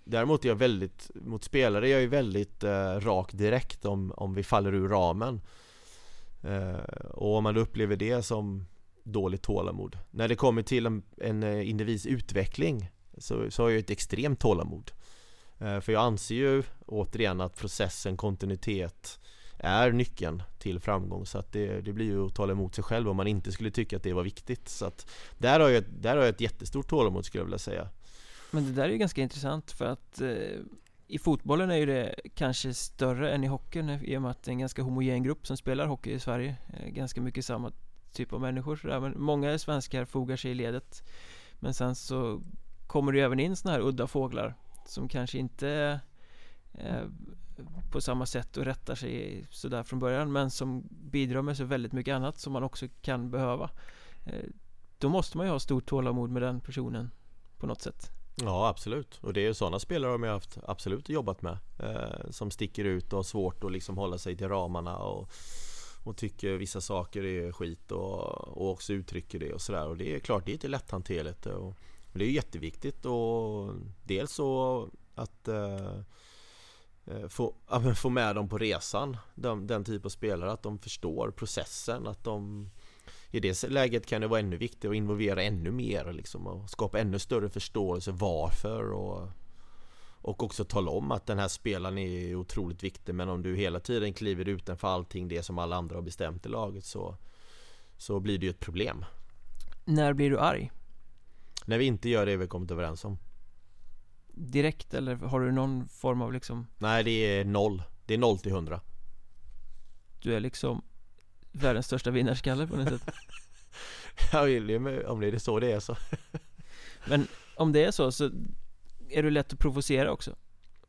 Däremot är jag väldigt Mot spelare jag är väldigt eh, rak direkt om, om vi faller ur ramen. Eh, och om man upplever det som Dåligt tålamod. När det kommer till en, en eh, individs utveckling så, så har jag ett extremt tålamod. För jag anser ju återigen att processen, kontinuitet är nyckeln till framgång. Så att det, det blir ju att tala emot sig själv om man inte skulle tycka att det var viktigt. Så att där har jag, där har jag ett jättestort tålamod skulle jag vilja säga. Men det där är ju ganska intressant för att eh, i fotbollen är ju det kanske större än i hockeyn i och med att det är en ganska homogen grupp som spelar hockey i Sverige. Eh, Ganska mycket samma typ av människor sådär. men många svenskar fogar sig i ledet. Men sen så kommer det ju även in sådana här udda fåglar som kanske inte eh, på samma sätt och rättar sig sådär från början men som bidrar med så väldigt mycket annat som man också kan behöva. Eh, Då måste man ju ha stort tålamod med den personen på något sätt. Ja absolut. Och det är ju sådana spelare har haft absolut jobbat med eh, Som sticker ut och har svårt att liksom hålla sig till ramarna och, och tycker vissa saker är skit och, och också uttrycker det och sådär. Och det är klart det är inte lätthanterligt. Och det är jätteviktigt och dels så att eh, eh få, få, få med dem på resan den, den typ av spelare att de förstår processen att de i det läget kan det vara ännu viktigare att involvera ännu mer liksom, och skapa ännu större förståelse varför och, och också tala om att den här spelaren är otroligt viktig men om du hela tiden kliver utanför allting det som alla andra har bestämt i laget så, så blir det ju ett problem. När blir du arg? När vi inte gör det vi kommit överens om. Direkt eller har du någon form av liksom? Nej det är noll. Det är noll till hundra. Du är liksom världens största vinnarskalle på något sätt Ja, om det är så det är så Men om det är så, så är du lätt att provocera också?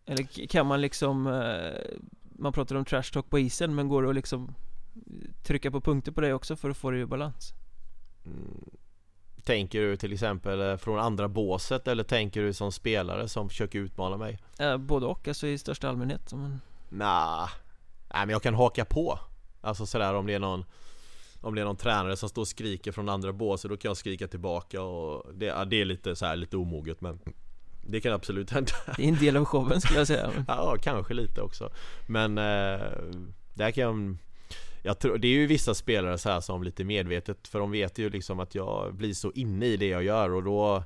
Eller kan man liksom eh, Man pratar om trash talk på isen men går det att liksom Trycka på punkter på det också för att få det i balans? Mm. Tänker du till exempel eh, från andra båset eller tänker du som spelare som försöker utmana mig? Eh, både och, alltså i största allmänhet men... Nah. Nej men jag kan haka på Alltså sådär om det är någon om det är någon tränare som står och skriker från andra båset då kan jag skrika tillbaka och det, ja, det är lite så här, lite omoget men Det kan absolut hända. Det är en del av showen skulle jag säga. Ja, kanske lite också. Men eh, där kan jag jag tror, det är ju vissa spelare så här som lite medvetet För de vet ju liksom att jag blir så inne i det jag gör och då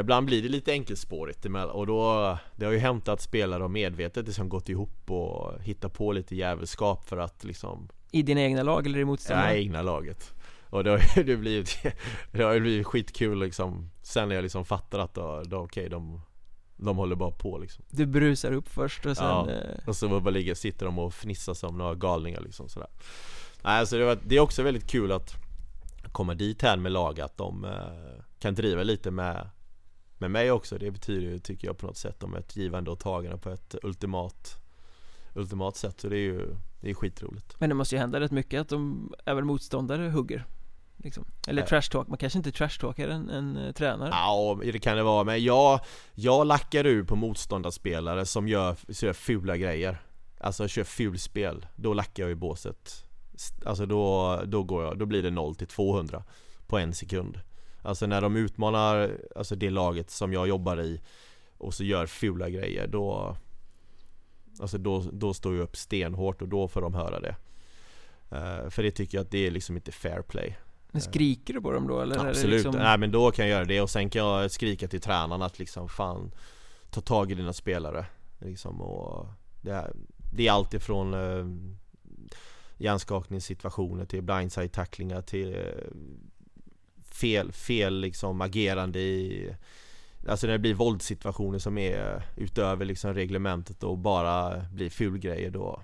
Ibland blir det lite enkelspårigt och då Det har ju hänt att spelare har medvetet liksom gått ihop och hittat på lite jävelskap för att liksom I dina egna lag eller i motståndarna? Nej, egna laget. Och det har ju blivit Det har ju blivit skitkul liksom Sen när jag liksom fattar att då, då okej okay, de de håller bara på liksom. Du brusar upp först och sen ja, eh, och så bara ligger, sitter de och fnissar som några galningar liksom sådär. Nej alltså det, var, det är också väldigt kul att komma dit här med lag att de eh, kan driva lite med med mig också. Det betyder ju, tycker jag på något sätt, om ett givande och tagande på ett ultimat Ultimat sätt, så det är ju Det är skitroligt Men det måste ju hända rätt mycket att de, även motståndare hugger liksom. Eller äh. trash talk, man kanske inte trash talkar en, en uh, tränare Ja, det kan det vara, men jag Jag lackar ur på motståndarspelare som gör, så gör fula grejer Alltså kör fulspel, då lackar jag i båset Alltså då, då går jag, då blir det 0 till 200 På en sekund Alltså när de utmanar alltså det laget som jag jobbar i och så gör fula grejer då Alltså då, då står jag upp stenhårt och då får de höra det. Uh, För det tycker jag att det är liksom inte fair play. Men skriker du på dem då eller? Absolut, liksom... nej men då kan jag göra det. Och sen kan jag skrika till tränaren att liksom fan Ta tag i dina spelare. Liksom och Det är, det är allt ifrån uh, Hjärnskakningssituationer till blindside tacklingar till uh, fel, fel liksom agerande i Alltså när det blir våldssituationer som är utöver liksom reglementet och bara blir fulgrejer då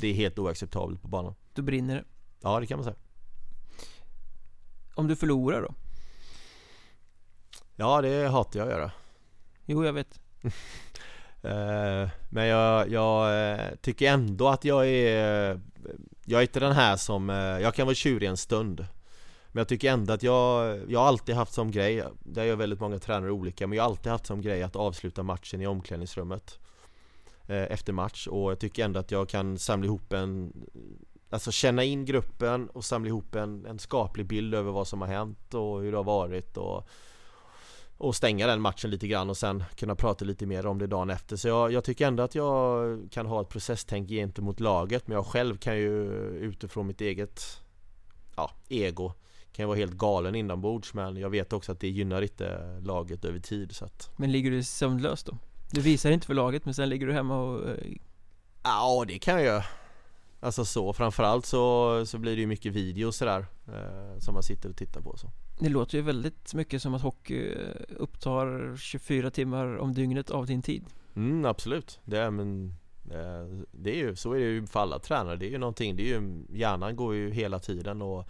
Det är helt oacceptabelt på banan. Då brinner det. Ja det kan man säga. Om du förlorar då? Ja det hatar jag att göra. Jo jag vet. Eh, Men jag, jag eh, tycker ändå att jag är Jag är inte den här som, eh, jag kan vara tjurig en stund men jag tycker ändå att jag, jag har alltid haft som grej, där gör väldigt många tränare olika, men jag har alltid haft som grej att avsluta matchen i omklädningsrummet eh, Efter match och jag tycker ändå att jag kan samla ihop en Alltså känna in gruppen och samla ihop en, en skaplig bild över vad som har hänt och hur det har varit och och stänga den matchen lite grann och sen kunna prata lite mer om det dagen efter. Så jag, jag, tycker ändå att jag kan ha ett processtänk gentemot laget men jag själv kan ju utifrån mitt eget ja, ego kan ju vara helt galen inombords men jag vet också att det gynnar inte laget över tid så att Men ligger du sömnlös då? Du visar inte för laget men sen ligger du hemma och eh, Ja det kan jag göra. Alltså så, framförallt så, så blir det ju mycket video sådär eh, Som man sitter och tittar på så. Det låter ju väldigt mycket som att hockey eh, upptar 24 timmar om dygnet av din tid. Mm absolut, det är men eh, det är ju, så är det ju för alla tränare, det är ju någonting, det är ju, hjärnan går ju hela tiden och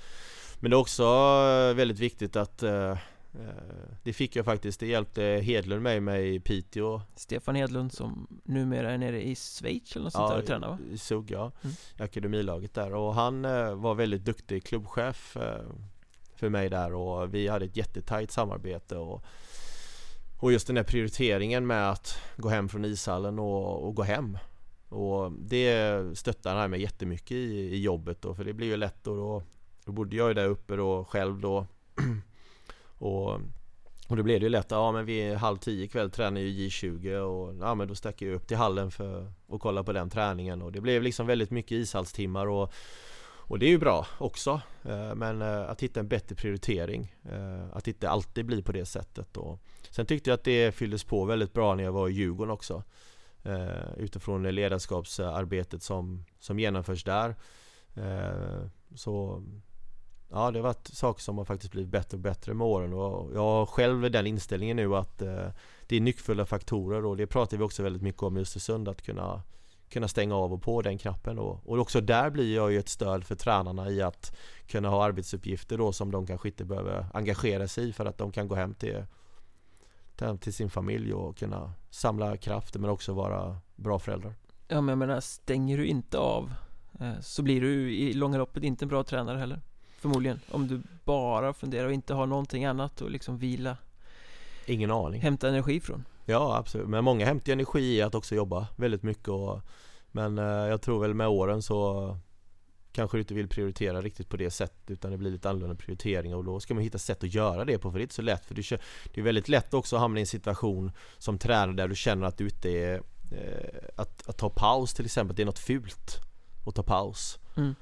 men det är också eh, väldigt viktigt att eh, eh, det fick jag faktiskt, det hjälpte Hedlund mig med i Piteå. Stefan Hedlund som numera är nere i Schweiz eller något sånt där och tränar va? i SUG ja, mm. akademilaget där. Och han var väldigt duktig klubbchef för mig där. Och vi hade ett jättetajt samarbete och och just den här prioriteringen med att gå hem från ishallen och, och gå hem. Och det stöttar han mig jättemycket i, i jobbet då, för det blir ju lätt och då, då bodde jag ju där uppe då själv då. Och, och då blev det ju lätt, ja men vid halv tio ikväll tränar ju J20 och ja men då stack jag upp till hallen för att kolla på den träningen och det blev liksom väldigt mycket ishallstimmar och och det är ju bra också. Eh, men eh, att hitta en bättre prioritering eh, Att inte alltid bli på det sättet och Sen tyckte jag att det fylldes på väldigt bra när jag var i Djurgården också Utifrån ledarskapsarbetet som, som genomförs där. Så Ja det har varit saker som har faktiskt blivit bättre och bättre med åren och jag har själv den inställningen nu att eh, Det är nyckfulla faktorer och det pratar vi också väldigt mycket om i Östersund att kunna kunna stänga av och på den knappen då. Och också där blir jag ju ett stöd för tränarna i att kunna ha arbetsuppgifter då som de kanske inte behöver engagera sig i för att de kan gå hem till, till sin familj och kunna samla krafter men också vara bra föräldrar. Ja men jag menar, stänger du inte av eh, så blir du i långa loppet inte en bra tränare heller. Förmodligen. Om du bara funderar och inte har någonting annat och liksom vila. Ingen aning. Hämta energi från. Ja absolut, men många hämtar energi i att också jobba väldigt mycket och Men eh, jag tror väl med åren så Kanske du inte vill prioritera riktigt på det sättet utan det blir lite annorlunda prioriteringar och då ska man hitta sätt att göra det på för det är inte så lätt för det är väldigt lätt också att hamna i en situation som tränare där du känner att du inte är eh, att, att ta paus till exempel, det är något fult att ta paus mm.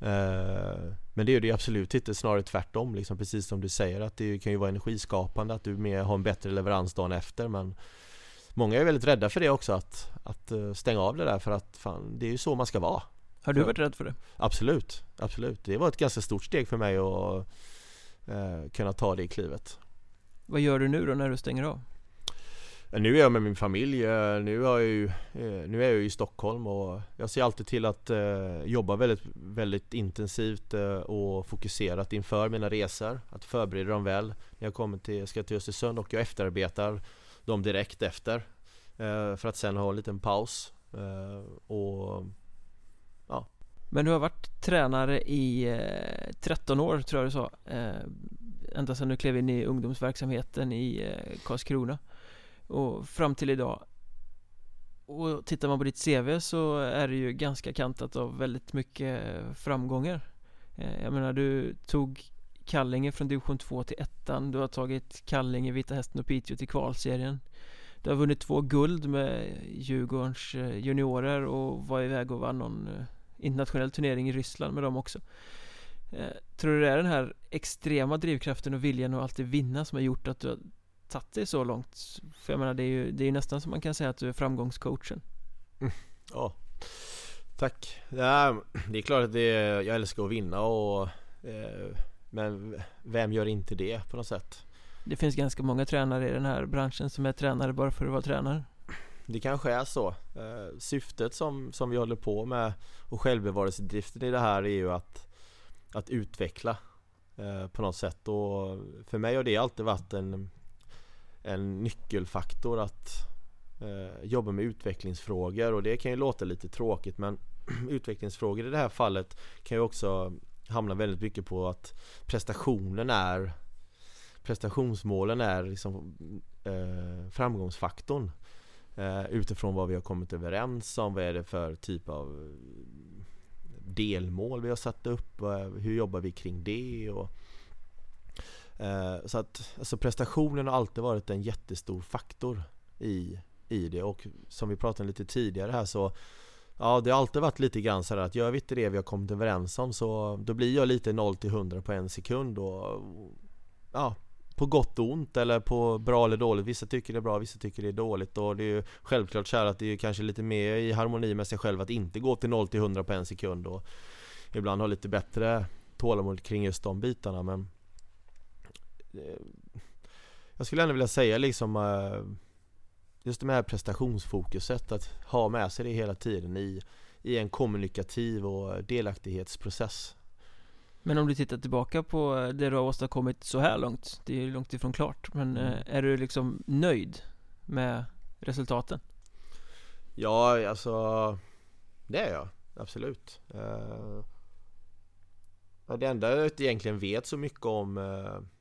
Eh, men det är det absolut inte, snarare tvärtom liksom, precis som du säger att det kan ju vara energiskapande att du mer har en bättre leverans dagen efter men Många är väldigt rädda för det också att, att eh, stänga av det där för att fan, det är ju så man ska vara Har du varit rädd för det? Absolut, absolut. Det var ett ganska stort steg för mig att eh, kunna ta det klivet Vad gör du nu då när du stänger av? Eh, nu är jag med min familj, eh, eh, nu är jag ju, nu är jag i Stockholm och jag ser alltid till att jobba väldigt, väldigt intensivt och fokuserat inför mina resor. Att förbereda dem väl. När jag kommer till, ska till Östersund och jag efterarbetar dem direkt efter. För att sen ha en liten paus. Och ja. Men du har varit tränare i 13 år tror jag du sa. Ända sedan du klev in i ungdomsverksamheten i Karlskrona och fram till idag. Och tittar man på ditt CV så är det ju ganska kantat av väldigt mycket framgångar. Eh, jag menar du tog Kallinge från division 2 till ettan. Du har tagit Kallinge, Vita Hästen och Piteå till kvalserien. Du har vunnit två guld med Djurgårdens eh, juniorer och var iväg och vann någon eh, internationell turnering i Ryssland med dem också. Tror du det är den här extrema drivkraften och viljan att alltid vinna som har gjort att du har tagit dig så långt? För jag menar det är ju det är nästan som man kan säga att du är framgångscoachen mm. Ja Tack ja, Det är klart att det jag älskar att vinna och eh, Men vem gör inte det på något sätt? Det finns ganska många tränare i den här branschen som är tränare bara för att vara tränare Det kanske är så eh, Syftet som, som vi håller på med och självbevarelsedriften i det här är ju att Att utveckla eh, på något sätt och för mig har det alltid varit en en nyckelfaktor att eh, jobba med utvecklingsfrågor. Och det kan ju låta lite tråkigt men utvecklingsfrågor i det här fallet kan ju också hamna väldigt mycket på att prestationen är prestationsmålen är liksom eh, framgångsfaktorn eh, utifrån vad vi har kommit överens om, vad är det för typ av delmål vi har satt upp, hur jobbar vi kring det? Och Eh, så att alltså prestationen har alltid varit en jättestor faktor i, i det och som vi pratade om lite tidigare här så Ja det har alltid varit lite grann sådär att gör vi inte det vi har kommit överens om så då blir jag lite 0 till 100 på en sekund och Ja på gott och ont eller på bra eller dåligt. Vissa tycker det är bra, vissa tycker det är dåligt och det är ju självklart så att det är kanske lite mer i harmoni med sig själv att inte gå till 0 till 100 på en sekund och ibland ha lite bättre tålamod kring just de bitarna men jag skulle ändå vilja säga liksom eh, Just det här prestationsfokuset att ha med sig det hela tiden i, i en kommunikativ och delaktighetsprocess Men om du tittar tillbaka på det du har åstadkommit så här långt Det är ju långt ifrån klart Men mm. Eh, är du liksom nöjd med resultaten? Ja, alltså Det är jag Absolut Det enda jag egentligen vet så mycket om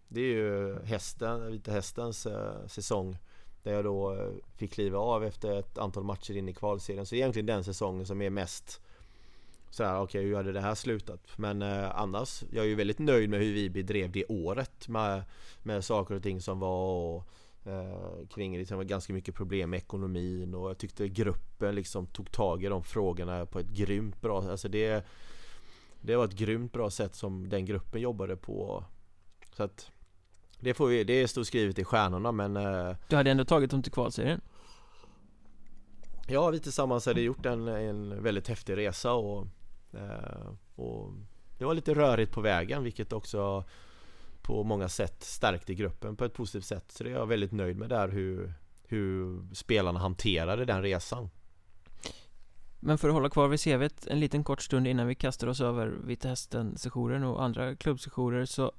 det är ju hästen, Vita Hästens eh, säsong Där jag då eh, fick kliva av efter ett antal matcher in i kvalserien. Så egentligen den säsongen som är mest såhär, okej okay, hur hade det här slutat? Men eh, annars, jag är ju väldigt nöjd med hur vi bedrev det året med, med saker och ting som var och, eh, kring liksom, var ganska mycket problem med ekonomin och jag tyckte gruppen liksom tog tag i de frågorna på ett grymt bra Alltså det Det var ett grymt bra sätt som den gruppen jobbade på Så att det får vi, det stod skrivet i stjärnorna men eh, Du hade ändå tagit dem till kvalserien? Ja, vi tillsammans hade gjort en, en väldigt häftig resa och, eh, och det var lite rörigt på vägen vilket också på många sätt stärkte gruppen på ett positivt sätt. Så det är jag väldigt nöjd med där hur, hur spelarna hanterade den resan. Men för att hålla kvar vid CVt en liten kort stund innan vi kastar oss över Vita Hästen-sessionen och andra klubbsessioner så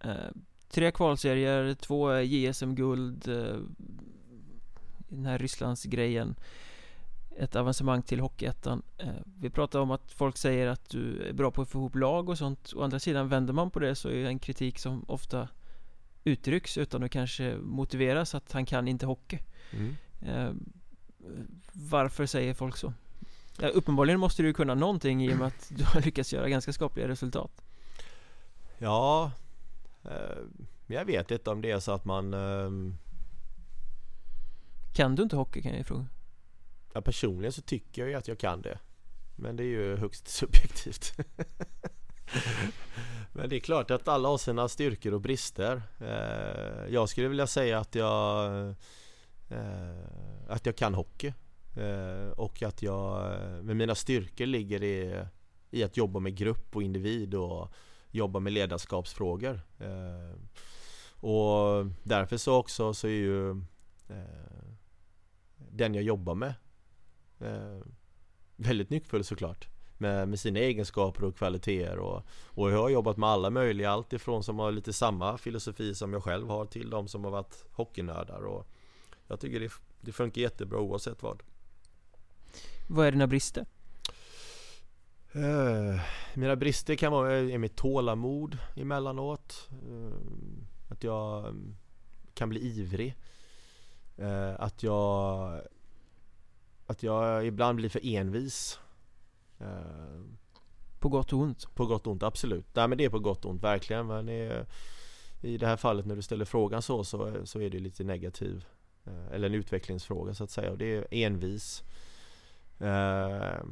eh, Tre kvalserier, två JSM-guld eh, Den här Rysslandsgrejen ett avancemang till Hockeyettan eh, Vi pratar om att folk säger att du är bra på att få ihop lag och sånt Å andra sidan vänder man på det så är det en kritik som ofta uttrycks utan att kanske motiveras att han kan inte hockey mm. Eh, varför säger folk så? Ja, uppenbarligen måste du kunna någonting i och med att du har lyckats göra ganska skapliga resultat Ja Jag vet inte om det är så att man ehm, Kan du inte hockey kan jag fråga? Ja, personligen så tycker jag ju att jag kan det. Men det är ju högst subjektivt. Men det är klart att alla har sina styrkor och brister. Eh, jag skulle vilja säga att jag eh, Att jag kan hockey. Eh, och att jag med mina styrkor ligger i, i att jobba med grupp och individ och jobba med ledarskapsfrågor. Eh, och därför så också så är ju eh, den jag jobbar med Eh, väldigt nyckfull såklart med, med sina egenskaper och kvaliteter och, och jag har jobbat med alla möjliga allt ifrån som har lite samma filosofi som jag själv har till de som har varit hockeynördar och jag tycker det, det funkar jättebra oavsett vad Vad är dina brister? Uh, mina brister kan vara är mitt tålamod emellanåt uh, Att jag kan bli ivrig uh, Att jag att jag ibland blir för envis eh, På gott och ont? På gott och ont, absolut. Nej men det är på gott och ont, verkligen. Men är, i det här fallet när du ställer frågan så, så, så är det lite negativ eh, Eller en utvecklingsfråga så att säga. Och det är envis eh,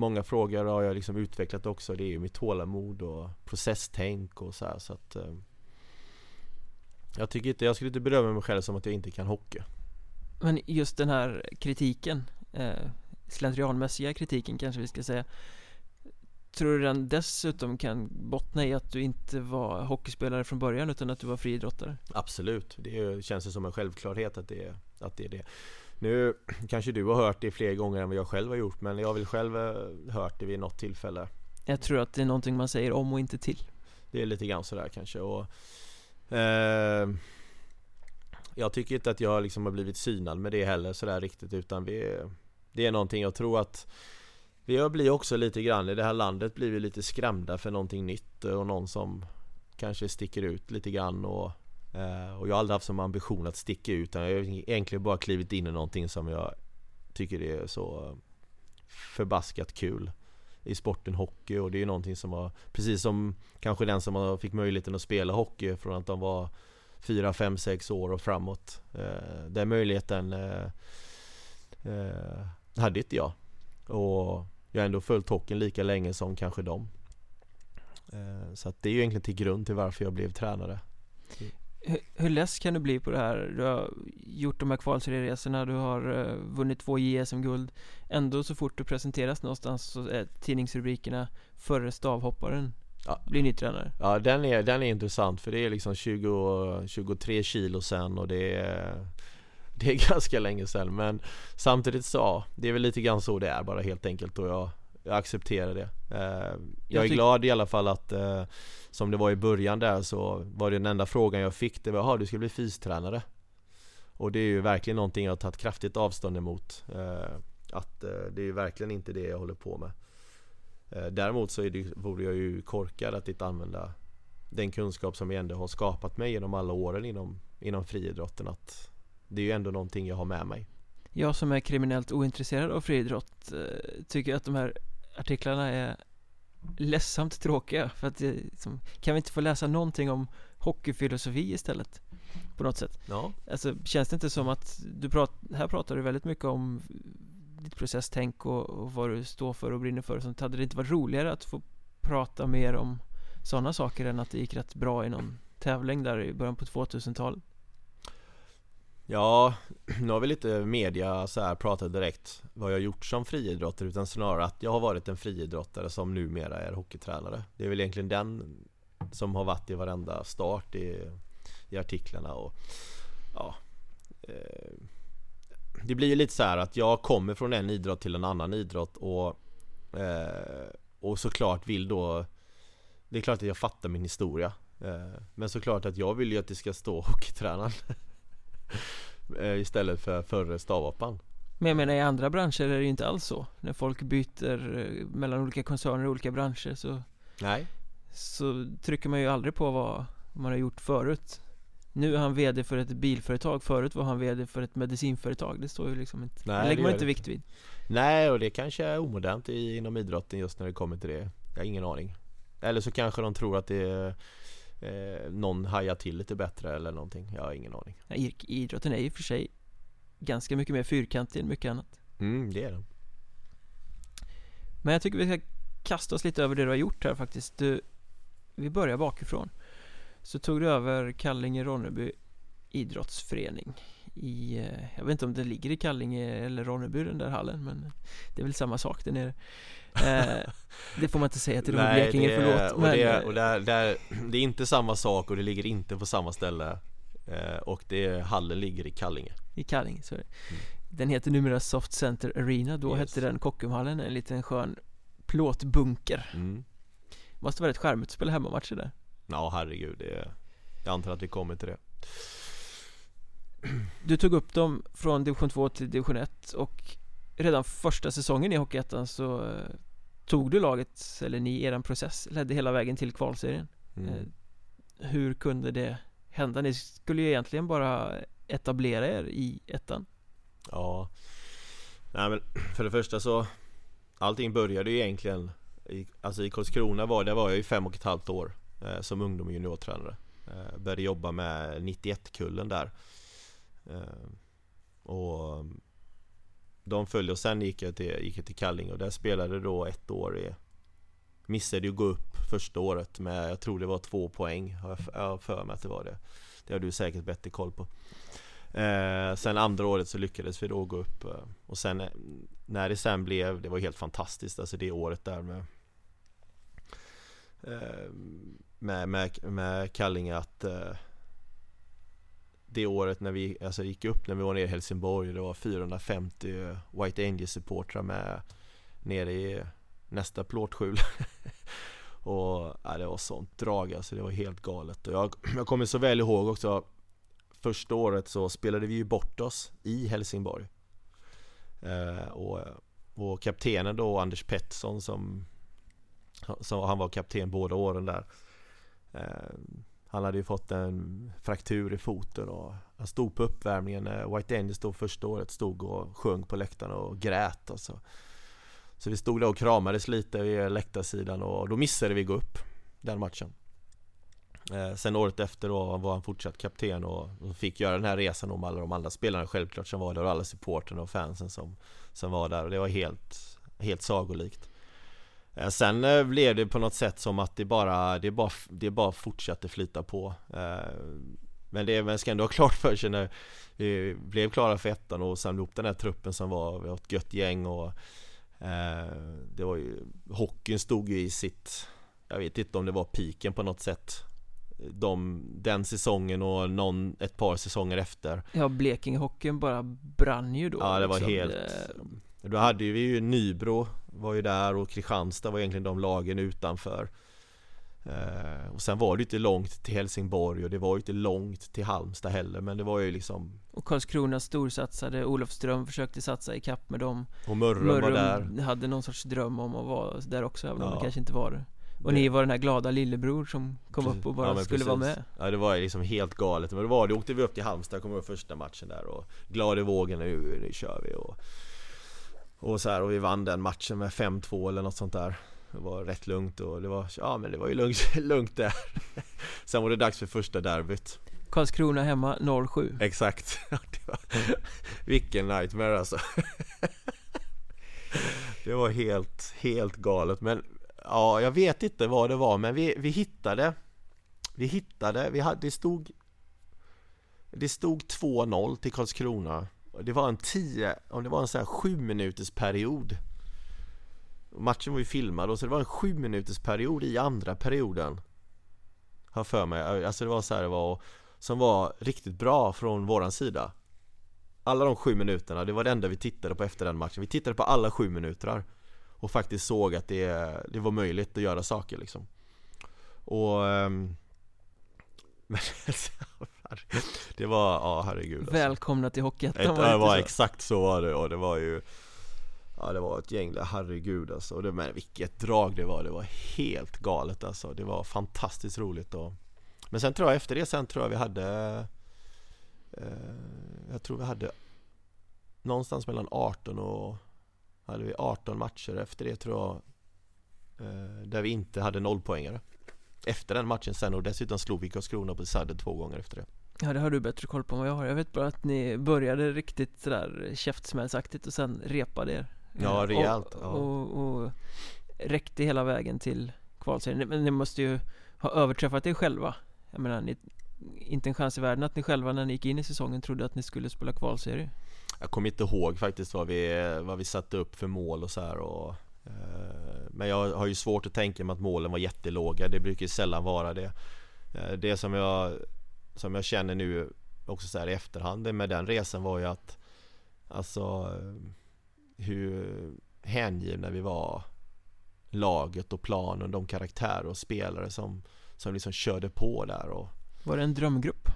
Många frågor har jag liksom utvecklat också. Det är ju mitt tålamod och processtänk och så här, så att eh, Jag tycker inte, jag skulle inte berömma mig själv som att jag inte kan hockey men just den här kritiken eh, Slentrianmässiga kritiken kanske vi ska säga Tror du den dessutom kan bottna i att du inte var hockeyspelare från början utan att du var friidrottare? Absolut, det känns som en självklarhet att det, att det är det Nu kanske du har hört det fler gånger än vad jag själv har gjort men jag har väl själv eh, hört det vid något tillfälle. Jag tror att det är någonting man säger om och inte till. Det är lite grann sådär kanske och eh, jag tycker inte att jag liksom har blivit synad med det heller sådär riktigt utan vi Det är någonting jag tror att Vi blir också lite grann. I det här landet blir vi lite skrämda för någonting nytt och någon som Kanske sticker ut lite grann och eh, Eh, och jag har aldrig haft som ambition att sticka ut utan jag har egentligen bara klivit in i någonting som jag Tycker är så Förbaskat kul i sporten hockey och det är någonting som var Precis som kanske den som fick möjligheten att spela hockey från att de var fyra, fem, sex år och framåt. Eh, den möjligheten eh, hade inte jag. Och jag har ändå följt hockeyn lika länge som kanske dem. Så att det är ju egentligen till grund till varför jag blev tränare. Mm. Hur, hur less kan du bli på det här? Du har gjort de här kvalserieresorna, du har vunnit två JSM-guld Ändå så fort du presenteras någonstans så är tidningsrubrikerna Förre stavhopparen ja. blir ny tränare Ja den är, den är intressant för det är liksom 20, 23 kilo sen och det är Det är ganska länge sen men Samtidigt så, ja, det är väl lite grann så det är bara helt enkelt och jag jag accepterar det. Eh, Jag är glad i alla fall att eh, Som det var i början där så var det den enda frågan jag fick Det var, jaha du ska bli fystränare Och det är ju verkligen någonting jag har tagit kraftigt avstånd emot. Eh, Att det är ju verkligen inte det jag håller på med. Däremot så är det, vore jag ju korkad att inte använda den kunskap som jag ändå har skapat mig genom alla åren inom, inom friidrotten att det är ju ändå någonting jag har med mig. Jag som är kriminellt ointresserad av friidrott Tycker att de här artiklarna är ledsamt tråkiga för att liksom, Kan vi inte få läsa någonting om hockeyfilosofi istället? På något sätt Ja, Alltså känns det inte som att du prat, här pratar du väldigt mycket om ditt processtänk och, och vad du står för och brinner för och sånt Hade det inte varit roligare att få prata mer om sådana saker än att det gick rätt bra i någon tävling där i början på 2000-talet? Ja, nu har vi lite media så här pratat direkt vad jag gjort som friidrottare utan snarare att jag har varit en friidrottare som numera är hockeytränare. Det är väl egentligen den som har varit i varenda start i, i artiklarna och ja eh, Det blir ju lite så här att jag kommer från en idrott till en annan idrott och eh, och såklart vill då Det är klart att jag fattar min historia eh, Men såklart att jag vill ju att det ska stå hockeytränaren Istället för förre stavhopparen Men jag menar i andra branscher är det ju inte alls så. När folk byter eh, mellan olika koncerner och olika branscher så Nej. Så trycker man ju aldrig på vad man har gjort förut. Nu är han VD för ett bilföretag. Förut var han VD för ett medicinföretag. Det står ju liksom inte Nej, Det lägger man inte vikt vid. Nej och det kanske är omodernt i, inom idrotten just när det kommer till det. Jag har ingen aning. Eller så kanske de tror att det är eh, Någon hajar till lite bättre eller någonting. Jag har ingen aning. Nej, Idrotten är ju för sig Ganska mycket mer fyrkantig än mycket annat. Mm det är det Men jag tycker vi ska kasta oss lite över det du har gjort här faktiskt. Du, Vi börjar bakifrån. Så tog du över Kallinge-Ronneby idrottsförening i, eh, jag vet inte om det ligger i Kallinge eller Ronneby den där hallen men Det är väl samma sak där nere. Eh, Det får man inte säga till Nej, Blekinge, det förlåt och, men, det, eh, och där, där, det är inte samma sak och det ligger inte på samma ställe eh, Och det, hallen ligger i Kallinge. I Kallinge, så är det Den heter numera Soft Center Arena, då Yes. hette den Kockumhallen, en liten skön plåtbunker. Mm. Måste vara rätt charmigt att spela hemmamatcher där. Ja herregud, det jag antar att vi kommer till det Du tog upp dem från division 2 till division 1 och redan första säsongen i Hockeyettan så eh, tog du laget, eller ni, eran process, ledde hela vägen till kvalserien. Mm. Eh, Hur kunde det hända? Ni skulle ju egentligen bara etablera er i ettan. Ja. Nej men för det första så Allting började ju egentligen i, Alltså i Karlskrona var, där var jag ju fem och ett halvt år eh, Som ungdom och juniortränare. Eh, Började jobba med 91-kullen där Eh, och mm, De följde och sen gick jag till, gick jag till Kallinge och där spelade då ett år i Missade ju gå upp första året med, jag tror det var två poäng Har jag för mig att det var det. Det har du säkert bättre koll på. Eh, sen andra året så lyckades vi då gå upp eh, och sen eh, när det sen blev, det var helt fantastiskt alltså det året där med eh, med, med, med Kallinge att eh, det året när vi alltså gick upp när vi var nere i Helsingborg det var 450 White Angels supportrar med nere i nästa plåtskjul. Och ja, det var sånt drag alltså det var helt galet. Och jag, jag kommer så väl ihåg också Första året så spelade vi ju bort oss i Helsingborg. Eh, och, och kaptenen då Anders Pettersson som, som Han var kapten båda åren där. Eh, han hade ju fått en fraktur i foten och Han stod på uppvärmningen när White Angels då första året stod och sjöng på läktaren och grät alltså. Så vi stod där och kramades lite vid läktarsidan och då missade vi gå upp Den matchen eh, sen året efter då var han fortsatt kapten och, och fick göra den här resan om alla de andra spelarna självklart som var där och alla supporterna och fansen som, som var där och det var helt, helt sagolikt. Eh, sen eh, blev det på något sätt som att det bara, det bara, det bara fortsatte flyta på. Eh, men det man ska ändå ha klart för sig när vi blev klara för ettan och samlade ihop den här truppen som var, vi var ett gött gäng och det var ju, hockeyn stod ju i sitt, jag vet inte om det var piken på något sätt de, den säsongen och någon, ett par säsonger efter Ja, Blekingehockeyn bara brann ju då Ja det var liksom. helt Då hade vi ju Nybro var ju där och Kristianstad var egentligen de lagen utanför. Eh, Och sen var det ju inte långt till Helsingborg och det var ju inte långt till Halmstad heller men det var ju liksom Och Karlskrona storsatsade, Olofström försökte satsa i kapp med dem. Och Mörrum, var där. hade någon sorts dröm om att vara där också även om Ja. det kanske inte var det. Och ni var den här glada lillebror som kom upp och bara Ja, skulle vara precis. med. Ja det var ju liksom helt galet, men det var det, åkte vi upp till Halmstad, kommer ihåg första matchen där och glad i vågen, nu, nu kör vi. Och Och så här, och vi vann den matchen med 5-2 eller något sånt där. Det var rätt lugnt och det var, ja men det var ju lugnt, lugnt där. Sen var det dags för första derbyt. Karlskrona hemma 0-7 Exakt, vilken nightmare alltså. Det var helt, helt galet. Men Ja, jag vet inte vad det var men vi, vi hittade Vi hittade, vi hade, det stod Det stod 2-0 till Karlskrona det var en 10, om det var en sån här 7 minuters period. Matchen var ju filmad och så det var en 7 minuters period i andra perioden. Har för mig, alltså det var så här det var Som var riktigt bra från våran sida. Alla de sju minuterna, det var det enda vi tittade på efter den matchen. Vi tittade på alla sju minuter Och faktiskt såg att det, det var möjligt att göra saker liksom. Och ehm, men men Det var, ja herregud alltså. Välkomna till Hockeyettan Ett, var det var så? exakt så var det och det var ju Ja det var ett gäng där, herregud alltså. Och det, Men vilket drag det var, det var helt galet alltså. Det var fantastiskt roligt och Men sen tror jag efter det sen tror jag vi hade eh, Jag tror vi hade Någonstans mellan 18 och Hade vi 18 matcher efter det tror jag eh, Där vi inte hade nollpoängare. Efter den matchen sen och dessutom slog vi Karlskrona på sadden två gånger efter det Ja det har du bättre koll på än vad jag har. Jag vet bara att ni började riktigt sådär käftsmällsaktigt och sen repade er. Ja, Eh, rejält, och, ja. och, och räckte hela vägen till kvalserien. Men ni måste ju ha överträffat er själva. Jag menar, ni, inte en chans i världen att ni själva när ni gick in i säsongen trodde att ni skulle spela kvalserie. Jag kommer inte ihåg faktiskt vad vi, vad vi satte upp för mål och så här och eh, Men jag har ju svårt att tänka mig att målen var jättelåga, det brukar ju sällan vara det. Eh, Det som jag, som jag känner nu också så här i efterhand med den resan var ju att Alltså hur hängivna vi var Laget och planen, de karaktärer och spelare som Som liksom körde på där och Var det en drömgrupp?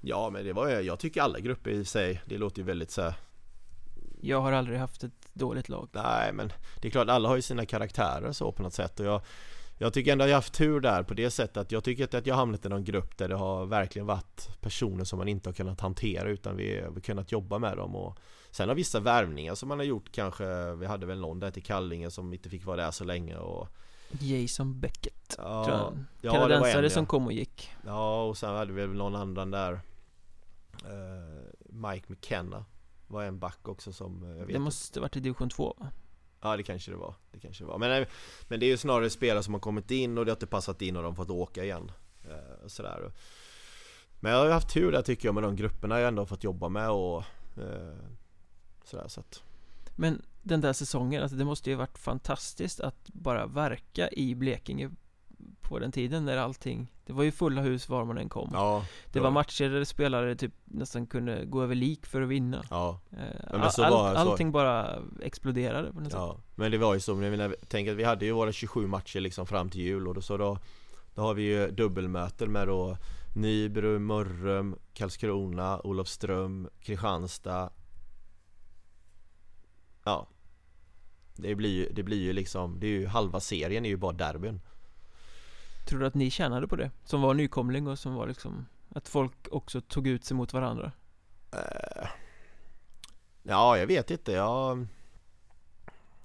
Ja men det var ju, jag tycker alla grupper i sig, det låter ju väldigt så här, Jag har aldrig haft ett dåligt lag Nej men det är klart alla har ju sina karaktärer så på något sätt och jag Jag tycker ändå jag har haft tur där på det sättet att jag tycker inte att jag hamnat i någon grupp där det har verkligen varit personer som man inte har kunnat hantera utan vi har kunnat jobba med dem och Sen har vissa värvningar som man har gjort kanske Vi hade väl någon där till Kallinge som inte fick vara där så länge och Jason Beckett Ja, tror jag ja det var Kanadensare en som ja. kom och gick Ja och sen hade vi väl någon annan där eh, Mike McKenna Var en back också som eh, jag vet Det måste varit i division 2 va? Ja det kanske det var, det kanske det var. Men, eh, men det är ju snarare spelare som har kommit in och det har inte passat in och de fått åka igen eh, sådär. Men jag har ju haft tur där tycker jag med de grupperna jag ändå har fått jobba med och eh, sådär så att Men den där säsongen, alltså det måste ju varit fantastiskt att bara verka i Blekinge på den tiden när allting Det var ju fulla hus var man än kom. Ja, Det var matcher där spelare typ nästan kunde gå över lik för att vinna. Ja, Eh, men all, så- Allting bara exploderade på något sätt. Ja. Men det var ju så, menar, tänk att vi hade ju våra 27 matcher liksom fram till jul och då, så då Då har vi ju dubbelmöten med då Nybro, Mörrum, Karlskrona, Olofström, Kristianstad. Ja. Det blir ju, det blir ju liksom, det är ju halva serien är ju bara derbyn Tror du att ni tjänade på det? Som var nykomling och som var liksom Att folk också tog ut sig mot varandra? Eh, Ja, jag vet inte, jag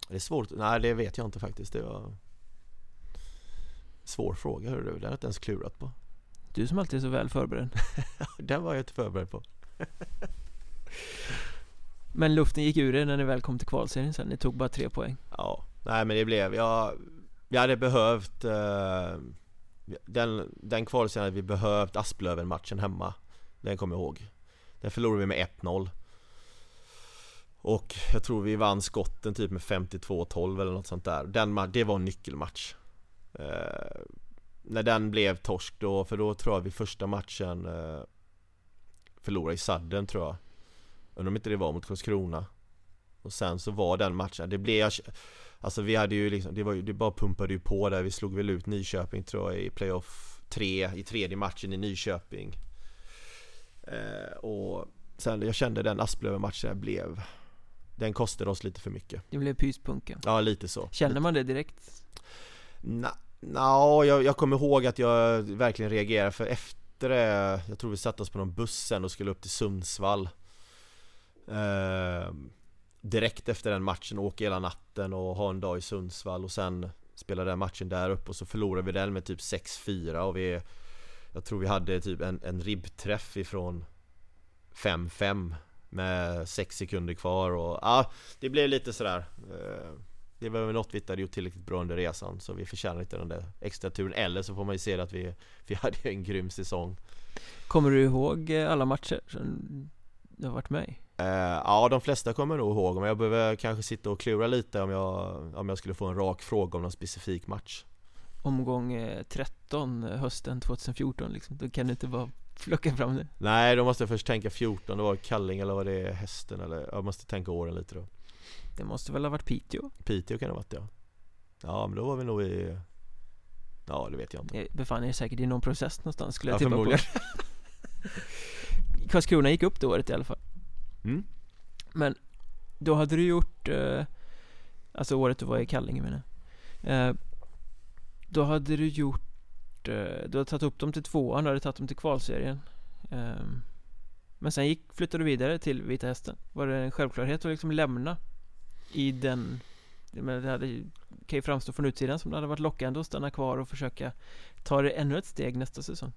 Det är svårt, nej det vet jag inte faktiskt, det var Svår fråga. Hörru du, den har jag inte ens klurat på. Du som alltid är så väl förberedd. Den var jag inte förberedd på. Men luften gick ur er när ni väl kom till kvalserien sen, ni tog bara tre poäng. Ja, nej men det blev, jag Vi hade behövt eh, den, den kvalserien hade vi behövt Asplöven-matchen hemma. Den kommer jag ihåg. Den förlorade vi med 1-0 Och jag tror vi vann skotten typ med 52-12 eller något sånt där. Den, Det var en nyckelmatch. Eh, När den blev torsk då, för då tror jag vi första matchen eh, Förlorade i sadden tror jag. Undrar om inte det var mot Karlskrona. Och sen så var den matchen, det blev Alltså vi hade ju liksom, det var ju, det bara pumpade ju på där. Vi slog väl ut Nyköping tror jag i playoff 3 i tredje matchen i Nyköping. Eh, Och sen jag kände den Asplöven-matchen blev den kostade oss lite för mycket. Det blev pyspunka Ja, lite så. Känner man det direkt? Nej, no, jag, jag kommer ihåg att jag verkligen reagerade för efter det Jag tror vi satte oss på någon buss sen och skulle upp till Sundsvall. Eh, Direkt efter den matchen, åka hela natten och ha en dag i Sundsvall och sen Spela den matchen där uppe och så förlorade vi den med typ 6-4 och vi Jag tror vi hade typ en, en ribbträff ifrån 5-5 Med 6 sekunder kvar och ja, det blev lite sådär eh, Det var väl något vi inte hade gjort tillräckligt bra under resan Så vi förtjänar inte den där extra turen Eller så får man ju se att vi, vi hade en grym säsong Kommer du ihåg alla matcher som du har varit med i? Eh, ja, de flesta kommer jag nog ihåg, men jag behöver kanske sitta och klura lite om jag, om jag skulle få en rak fråga om någon specifik match. Omgång eh, 13 eh, hösten 2014 liksom, då kan du inte bara plocka fram det. Nej, då måste jag först tänka 14, det var Kalling eller var det Hästen eller? Jag måste tänka åren lite då. Det måste väl ha varit Piteå? Piteå kan det ha varit ja. Ja, men då var vi nog i Ja, det vet jag inte. Ni befann er säkert i någon process någonstans skulle jag Ja, tippa på. Karlskrona gick upp det året i alla fall mm. Men då hade du gjort eh, Alltså året du var i Kallinge menar jag. Eh, Då hade du gjort eh, Du hade tagit upp dem till tvåan, du hade tagit dem till kvalserien. Eh, Men sen gick, flyttade du vidare till Vita Hästen. Var det en självklarhet att liksom lämna I den men det hade, kan ju framstå från utsidan som det hade varit lockande att stanna kvar och försöka Ta det ännu ett steg nästa säsong.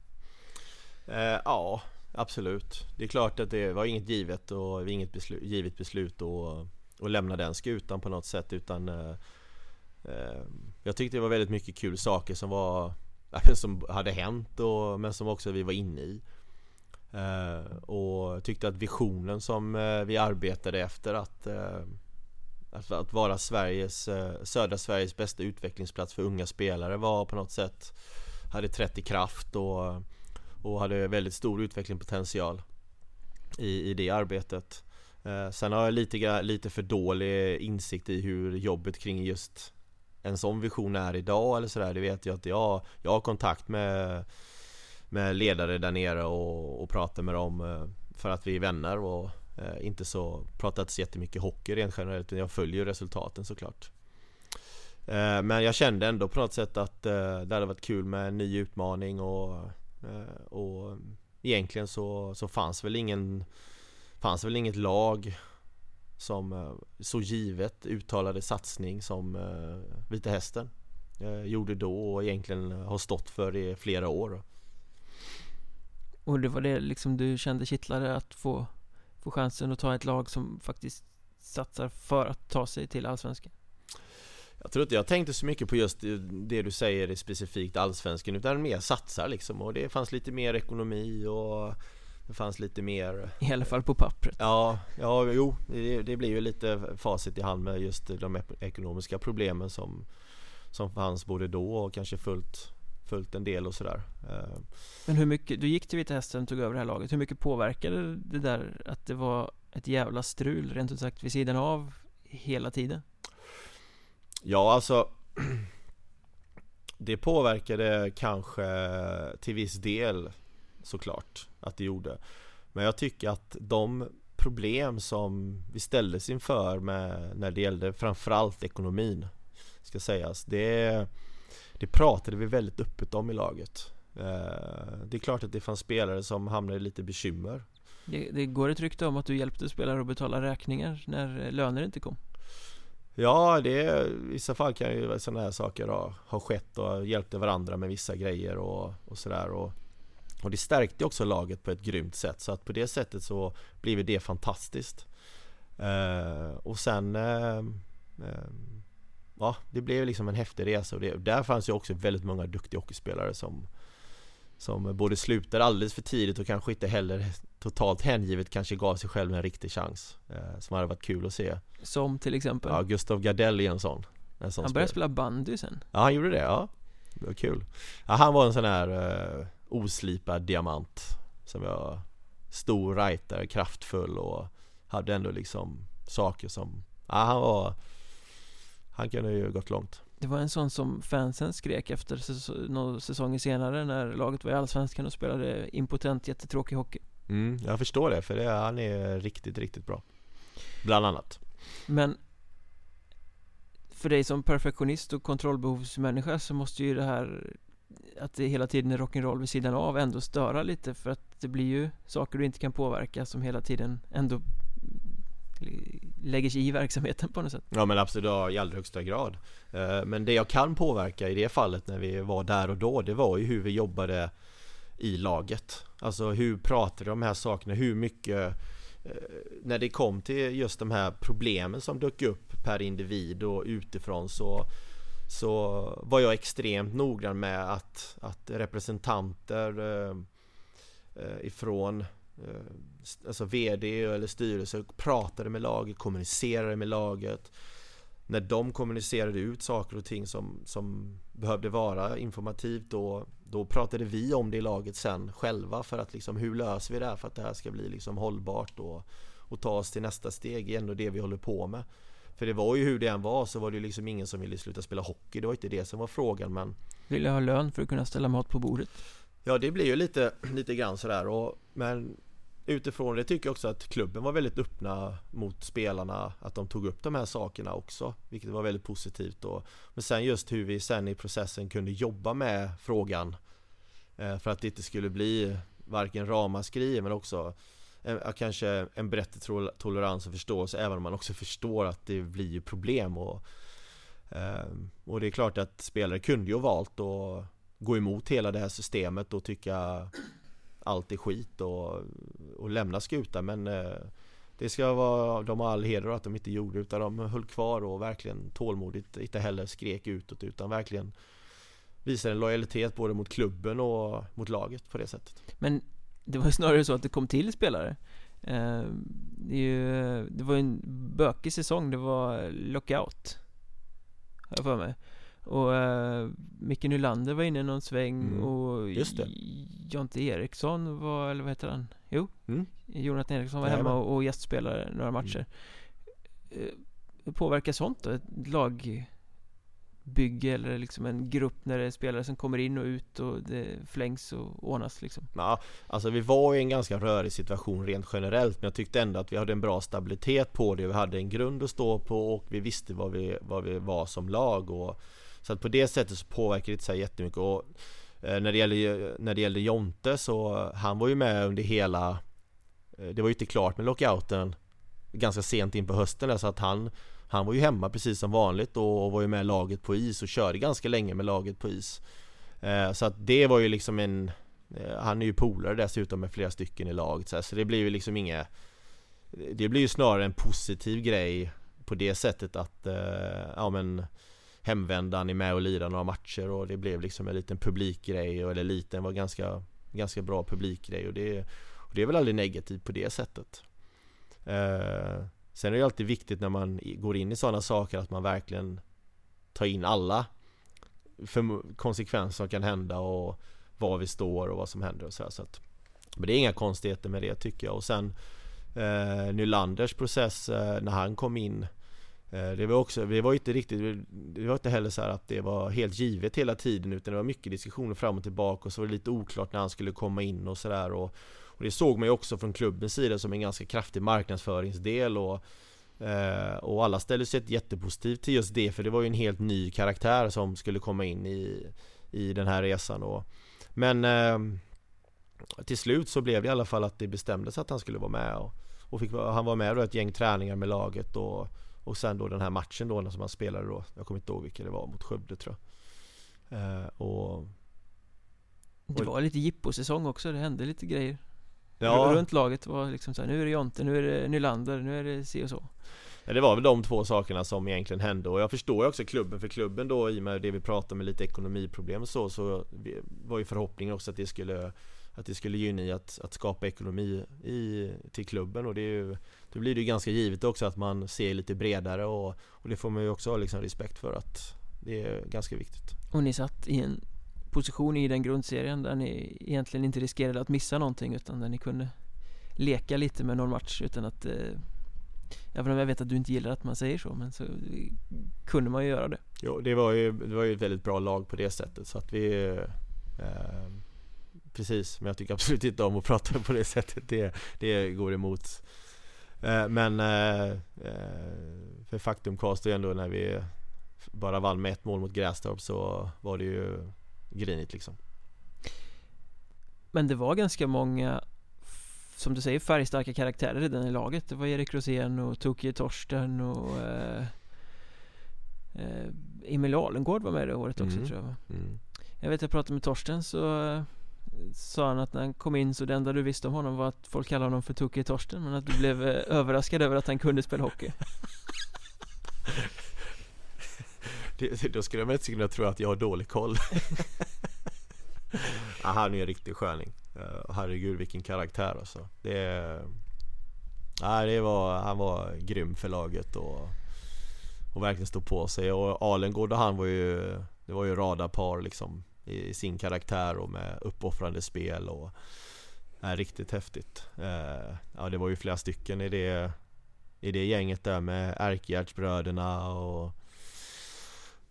Eh, Ja, absolut. Det är klart att det var inget givet och inget beslut, givet beslut att, att lämna den skutan på något sätt utan eh, eh, Jag tyckte det var väldigt mycket kul saker som var Som hade hänt och, men som också vi var inne i. Eh, Och tyckte att visionen som eh, vi arbetade efter att eh, att, att vara Sveriges, eh, södra Sveriges bästa utvecklingsplats för unga spelare var på något sätt Hade trätt i kraft och, och hade väldigt stor utvecklingspotential i, i det arbetet. Eh, sen har jag lite, lite för dålig insikt i hur jobbet kring just en sån vision är idag eller sådär. Det vet jag att jag, jag har kontakt med med ledare där nere och, och pratar med dem eh, för att vi är vänner och eh, inte så pratat så jättemycket hockey rent generellt utan jag följer resultaten såklart. Men jag kände ändå på något sätt att det hade varit kul med en ny utmaning och, Eh, och egentligen så, så fanns väl ingen Fanns väl inget lag som eh, så givet uttalade satsning som eh, Vita Hästen gjorde då och egentligen har stått för i flera år. Och det var det liksom du kände kittlade att få Få chansen att ta ett lag som faktiskt Satsar för att ta sig till Allsvenskan jag tror inte jag tänkte så mycket på just det du säger specifikt allsvenskan utan mer satsar liksom. Och det fanns lite mer ekonomi och det fanns lite mer I alla fall på pappret. Ja, ja jo. Det, det blir ju lite facit i hand med just de ekonomiska problemen som Som fanns både då och kanske fullt Fullt en del och sådär. Eh, Men hur mycket, du gick till Vita Hästen och tog över det här laget. Hur mycket påverkade det där att det var ett jävla strul rent ut sagt vid sidan av hela tiden? Ja alltså Det påverkade kanske till viss del såklart att det gjorde. Men jag tycker att de problem som vi ställdes inför med när det gällde framförallt ekonomin Ska sägas Det, det pratade vi väldigt öppet om i laget. Eh, det är klart att det fanns spelare som hamnade i lite bekymmer. Det, det går ett rykte om att du hjälpte spelare att betala räkningar när löner inte kom. Ja, det, i vissa fall kan ju sådana här saker ha, ha skett och hjälpte varandra med vissa grejer och, och sådär. Och, och det stärkte också laget på ett grymt sätt. Så att på det sättet så blev det fantastiskt. Eh, Och sen eh, eh, Ja, det blev liksom en häftig resa. Och det, där fanns ju också väldigt många duktiga hockeyspelare som som både slutade alldeles för tidigt och kanske inte heller totalt hängivet kanske gav sig själv en riktig chans eh, Som hade varit kul att se. Som till exempel? Ja, Gustav Gardell är en sån, en sån Han började spelare. spela bandy sen. Ja, han gjorde det, ja. Det var kul. Ja, Han var en sån här uh, oslipad diamant Som jag Stor writer, kraftfull och Hade ändå liksom saker som Ja, han var Han kunde ju gått långt Det var en sån som fansen skrek efter säs några säsonger senare när laget var i Allsvenskan och spelade impotent jättetråkig hockey. Mm, Jag förstår det, för det, han är riktigt, riktigt bra. Bland annat. Men för dig som perfektionist och kontrollbehovsmänniska så måste ju det här att det hela tiden är rock'n'roll vid sidan av ändå störa lite för att det blir ju saker du inte kan påverka som hela tiden ändå lägger sig i verksamheten på något sätt. Ja men absolut, ja, i allra högsta grad. Eh, men det jag kan påverka i det fallet när vi var där och då Det var ju hur vi jobbade i laget. Alltså hur pratade de här sakerna, hur mycket eh, När det kom till just de här problemen som dök upp per individ och utifrån så så var jag extremt noggrann med att, att representanter eh, ifrån alltså VD eller styrelse pratade med laget, kommunicerade med laget när de kommunicerade ut saker och ting som, som behövde vara informativt då, då pratade vi om det i laget sen själva för att liksom hur löser vi det här för att det här ska bli liksom hållbart och, och ta oss till nästa steg igen och det vi håller på med. För det var ju hur det än var så var det liksom ingen som ville sluta spela hockey. Det var inte det som var frågan men jag ha lön för att kunna ställa mat på bordet? Ja det blir ju lite, lite grann sådär och Men Utifrån det tycker jag också att klubben var väldigt öppna mot spelarna Att de tog upp de här sakerna också Vilket var väldigt positivt då. Men sen just hur vi sen i processen kunde jobba med frågan eh, För att det inte skulle bli Varken ramaskri men också eh, kanske en bättre tolerans och förståelse även om man också förstår att det blir problem och, eh, och det är klart att spelare kunde ju ha valt att gå emot hela det här systemet och tycka allt är skit och, och lämna skutan men eh, det ska vara, de har all heder att de inte gjorde utan de höll kvar och verkligen tålmodigt inte heller skrek utåt utan verkligen visade en lojalitet både mot klubben och mot laget på det sättet. Men det var ju snarare så att det kom till spelare. Eh, det, ju, det var ju en bökig säsong, det var lockout. Har jag för mig. Och eh, Micke Nylander var inne någon sväng mm. och Just det. Jonte Eriksson var, eller vad heter han? Jo, mm. Jonathan Eriksson var hemma och, och gästspelade några matcher mm. eh, Påverkar sånt då? Ett lag bygge eller liksom en grupp när det är spelare som kommer in och ut och det flängs och ordnas liksom? Ja, alltså vi var i en ganska rörig situation rent generellt men jag tyckte ändå att vi hade en bra stabilitet på det. Vi hade en grund att stå på och vi visste vad vi, vad vi var som lag och så att på det sättet så påverkar det inte så jättemycket. Och eh, när det, gäller, när det gällde Jonte så han var ju med under hela eh, Det var ju inte klart med lockouten Ganska sent in på hösten där så att han han var ju hemma precis som vanligt och var ju med laget på is och körde ganska länge med laget på is. Eh, så att det var ju liksom en Han är ju polare dessutom med flera stycken i laget så, det blir ju liksom inget Det blir ju snarare en positiv grej på det sättet att eh, Ja men Hemvändan är med och lirar några matcher och det blev liksom en liten publikgrej eller liten var ganska Ganska bra publikgrej och det och det är väl aldrig negativt på det sättet. Eh, sen är det alltid viktigt när man går in i sådana saker att man verkligen tar in alla konsekvenser som kan hända och var vi står och vad som händer och så, här, så att, Men det är inga konstigheter med det tycker jag. Och sen eh, Nylanders process eh, när han kom in eh, Eh, det var också, vi var inte riktigt Det var inte heller så att det var helt givet hela tiden utan det var mycket diskussioner fram och tillbaka och så var det lite oklart när han skulle komma in och sådär och och det såg man ju också från klubbens sida som en ganska kraftig marknadsföringsdel och eh, och alla ställde sig jättepositivt till just det för det var ju en helt ny karaktär som skulle komma in i, i den här resan och, Men eh, Till slut så blev det i alla fall att det bestämdes att han skulle vara med och, och fick, Han var med då ett gäng träningar med laget och och sen då den här matchen då som han spelade då Jag kommer inte ihåg vilken det var mot Skövde tror jag. Eh, och, Det var lite jippo-säsong också, det hände lite grejer. Ja. runt laget var liksom så här, nu är det Jonte, nu är det Nylander, nu är det si och så. Ja, det var väl de två sakerna som egentligen hände. Och jag förstår ju också klubben för klubben då i och med det vi pratade med lite ekonomiproblem och så så var ju förhoppningen också att det skulle att det skulle gynna i att, att skapa ekonomi i, till klubben. Och det är ju Då blir det ju ganska givet också att man ser lite bredare och, och det får man ju också ha liksom respekt för att Det är ganska viktigt. Och ni satt i en position i den grundserien där ni egentligen inte riskerade att missa någonting utan där ni kunde leka lite med någon match utan att eh, Även om jag vet att du inte gillar att man säger så men så kunde man ju göra det. Jo det var ju, det var ju ett väldigt bra lag på det sättet så att vi eh, Precis, men jag tycker absolut inte om att prata på det sättet. Det, det går emot men eh, eh, för faktum kvarstår ändå när vi bara vann med ett mål mot Grästorp så var det ju grinigt liksom. Men det var ganska många som du säger färgstarka karaktärer i den i laget Det var Erik Rosén och Tokie Torsten och eh, eh, Emil Alengård var med det året också Mm. tror jag Mm. Jag vet jag pratade med Torsten så eh, sa han att när han kom in så det enda du visste om honom var att folk kallade honom för Tokie Torsten men att du blev eh, överraskad över att han kunde spela hockey Det, då skulle man inte kunna tro att jag har dålig koll. ja, han är en riktig sköning. Uh, herregud vilken karaktär alltså. Det, nej, det var, han var grym för laget och, och verkligen stod på sig. Och Alengård och han var ju, det var ju radarpar liksom i, sin karaktär och med uppoffrande spel och är riktigt häftigt. Eh, ja, det var ju flera stycken i det, i det gänget där med Erkgärdsbröderna och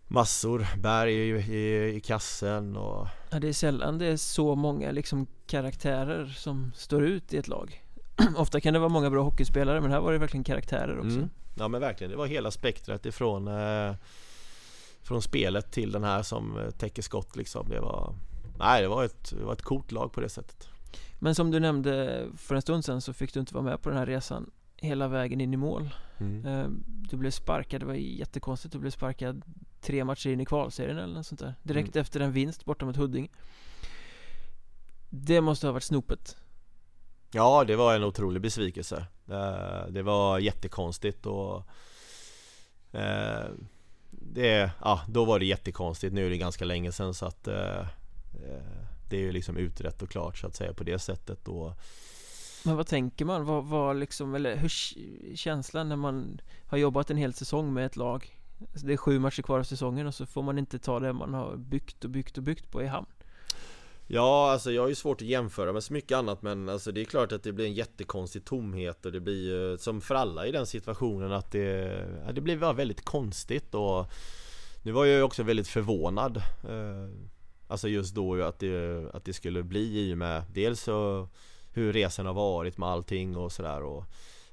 massor. Berg i, i, i kassen och Ja det är sällan det är så många liksom karaktärer som står ut i ett lag Ofta kan det vara många bra hockeyspelare men här var det verkligen karaktärer också Mm. Ja men verkligen, det var hela spektrat ifrån eh, Från spelet till den här som eh, täcker skott liksom. Det var Nej det var ett, det var ett coolt lag på det sättet. Men som du nämnde för en stund sedan så fick du inte vara med på den här resan hela vägen in i mål Mm. Eh, Du blev sparkad, det var jättekonstigt, du blev sparkad tre matcher in i kvalserien eller något sånt där Direkt Mm. efter en vinst borta mot Huddinge Det måste ha varit snopet Ja det var en otrolig besvikelse. Eh, det var jättekonstigt och det, ja, då var det jättekonstigt. Nu är det ganska länge sedan så att eh, eh, det är ju liksom utrett och klart så att säga på det sättet och Men vad tänker man? Vad vad liksom, eller hur känslan när man har jobbat en hel säsong med ett lag? Alltså, det är sju matcher kvar av säsongen och så får man inte ta det man har byggt och byggt och byggt på i hamn Ja, alltså jag har ju svårt att jämföra med så mycket annat men alltså det är klart att det blir en jättekonstig tomhet och det blir ju som för alla i den situationen att det, ja, det blir bara väldigt konstigt och nu var jag ju också väldigt förvånad eh, Alltså just då ju att det, att det skulle bli i och med dels så hur resan har varit med allting och sådär och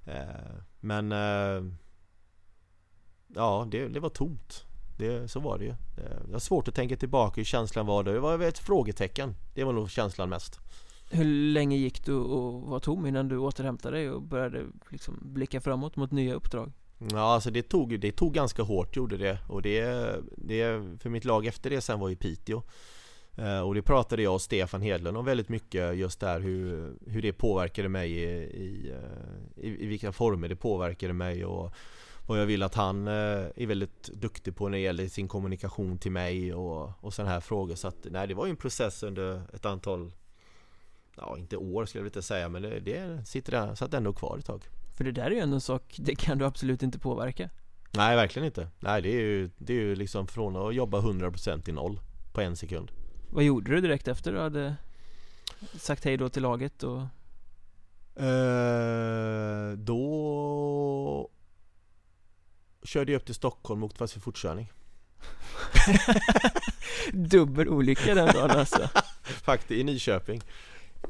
eh, Men eh, Ja, det, det var tomt det, så var det ju. Det var svårt att tänka tillbaka hur känslan var då. Det var ett frågetecken. Det var nog känslan mest. Hur länge gick du och var tom innan du återhämtade dig och började liksom blicka framåt mot nya uppdrag? Ja, alltså det tog, det tog ganska hårt gjorde det. Och det, det för mitt lag efter det sen var i Piteå. Eh, Och det pratade jag och Stefan Hedlund om väldigt mycket just där hur, hur det påverkade mig i, i, eh, i, i vilka former det påverkade mig och vad jag vill att han eh, är väldigt duktig på när det gäller sin kommunikation till mig och, och sådana här frågor. Så att nej, det var ju en process under ett antal, ja inte år skulle jag inte säga men det, det sitter där, satt ändå kvar ett tag. För det där är ju ändå en sak, det kan du absolut inte påverka Nej verkligen inte. Nej det är ju, det är ju liksom från att jobba 100% till noll på en sekund. Vad gjorde du direkt efter du hade sagt hej då till laget och Eh, då körde jag upp till Stockholm och åkte fast för fortkörning. dubbel olycka den dagen alltså Faktiskt i Nyköping.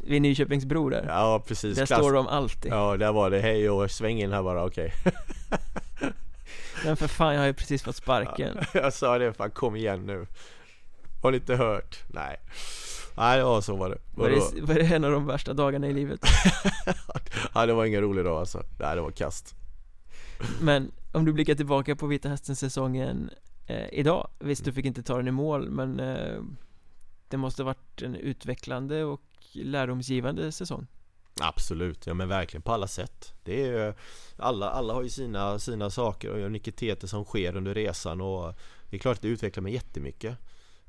Vid Nyköpingsbro där Ja precis. Där Klass- står de alltid Ja där var det hej och sväng in här bara okej. Men för fan jag har ju precis fått sparken jag sa det fan kom igen nu. Har ni inte hört? Nej. Nej ja så var det. Var det, var det en av de värsta dagarna i livet? ja det var ingen rolig dag alltså. Nej det var kast. Men om du blickar tillbaka på Vita Hästen-säsongen eh, idag Visst, du fick inte ta den i mål men eh, Det måste varit en utvecklande och lärdomsgivande säsong Absolut, ja men verkligen på alla sätt. Det är alla, alla har ju sina, sina saker och unikiteter som sker under resan och det är klart att det utvecklar mig jättemycket.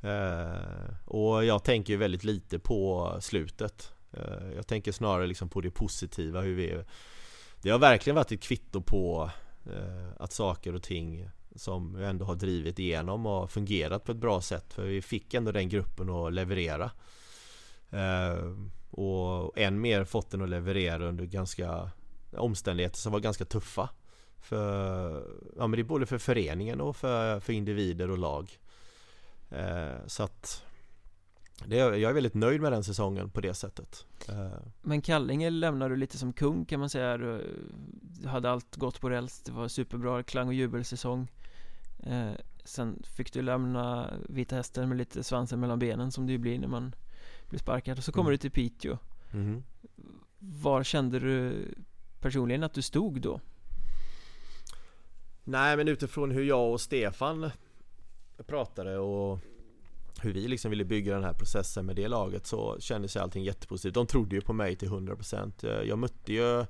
Eh, och jag tänker ju väldigt lite på slutet. Eh, jag tänker snarare liksom på det positiva, hur vi Det har verkligen varit ett kvitto på Eh, att saker och ting som vi ändå har drivit igenom och fungerat på ett bra sätt för vi fick ändå den gruppen att leverera. Eh, och än mer fått den att leverera under ganska omständigheter som var ganska tuffa. För, ja men det är både för föreningen och för, för individer och lag. Eh, så att det, jag är väldigt nöjd med den säsongen på det sättet eh, Men Kallinge lämnade du lite som kung kan man säga Du hade allt gått på räls Det var superbra klang och jubelsäsong eh, Sen fick du lämna Vita Hästen med lite svansen mellan benen som det ju blir när man blir sparkad och så kommer Mm. du till Piteå mhm. Var kände du personligen att du stod då? Nej men utifrån hur jag och Stefan pratade och hur vi liksom ville bygga den här processen med det laget så kändes ju allting jättepositivt. De trodde ju på mig till 100%. Jag mötte ju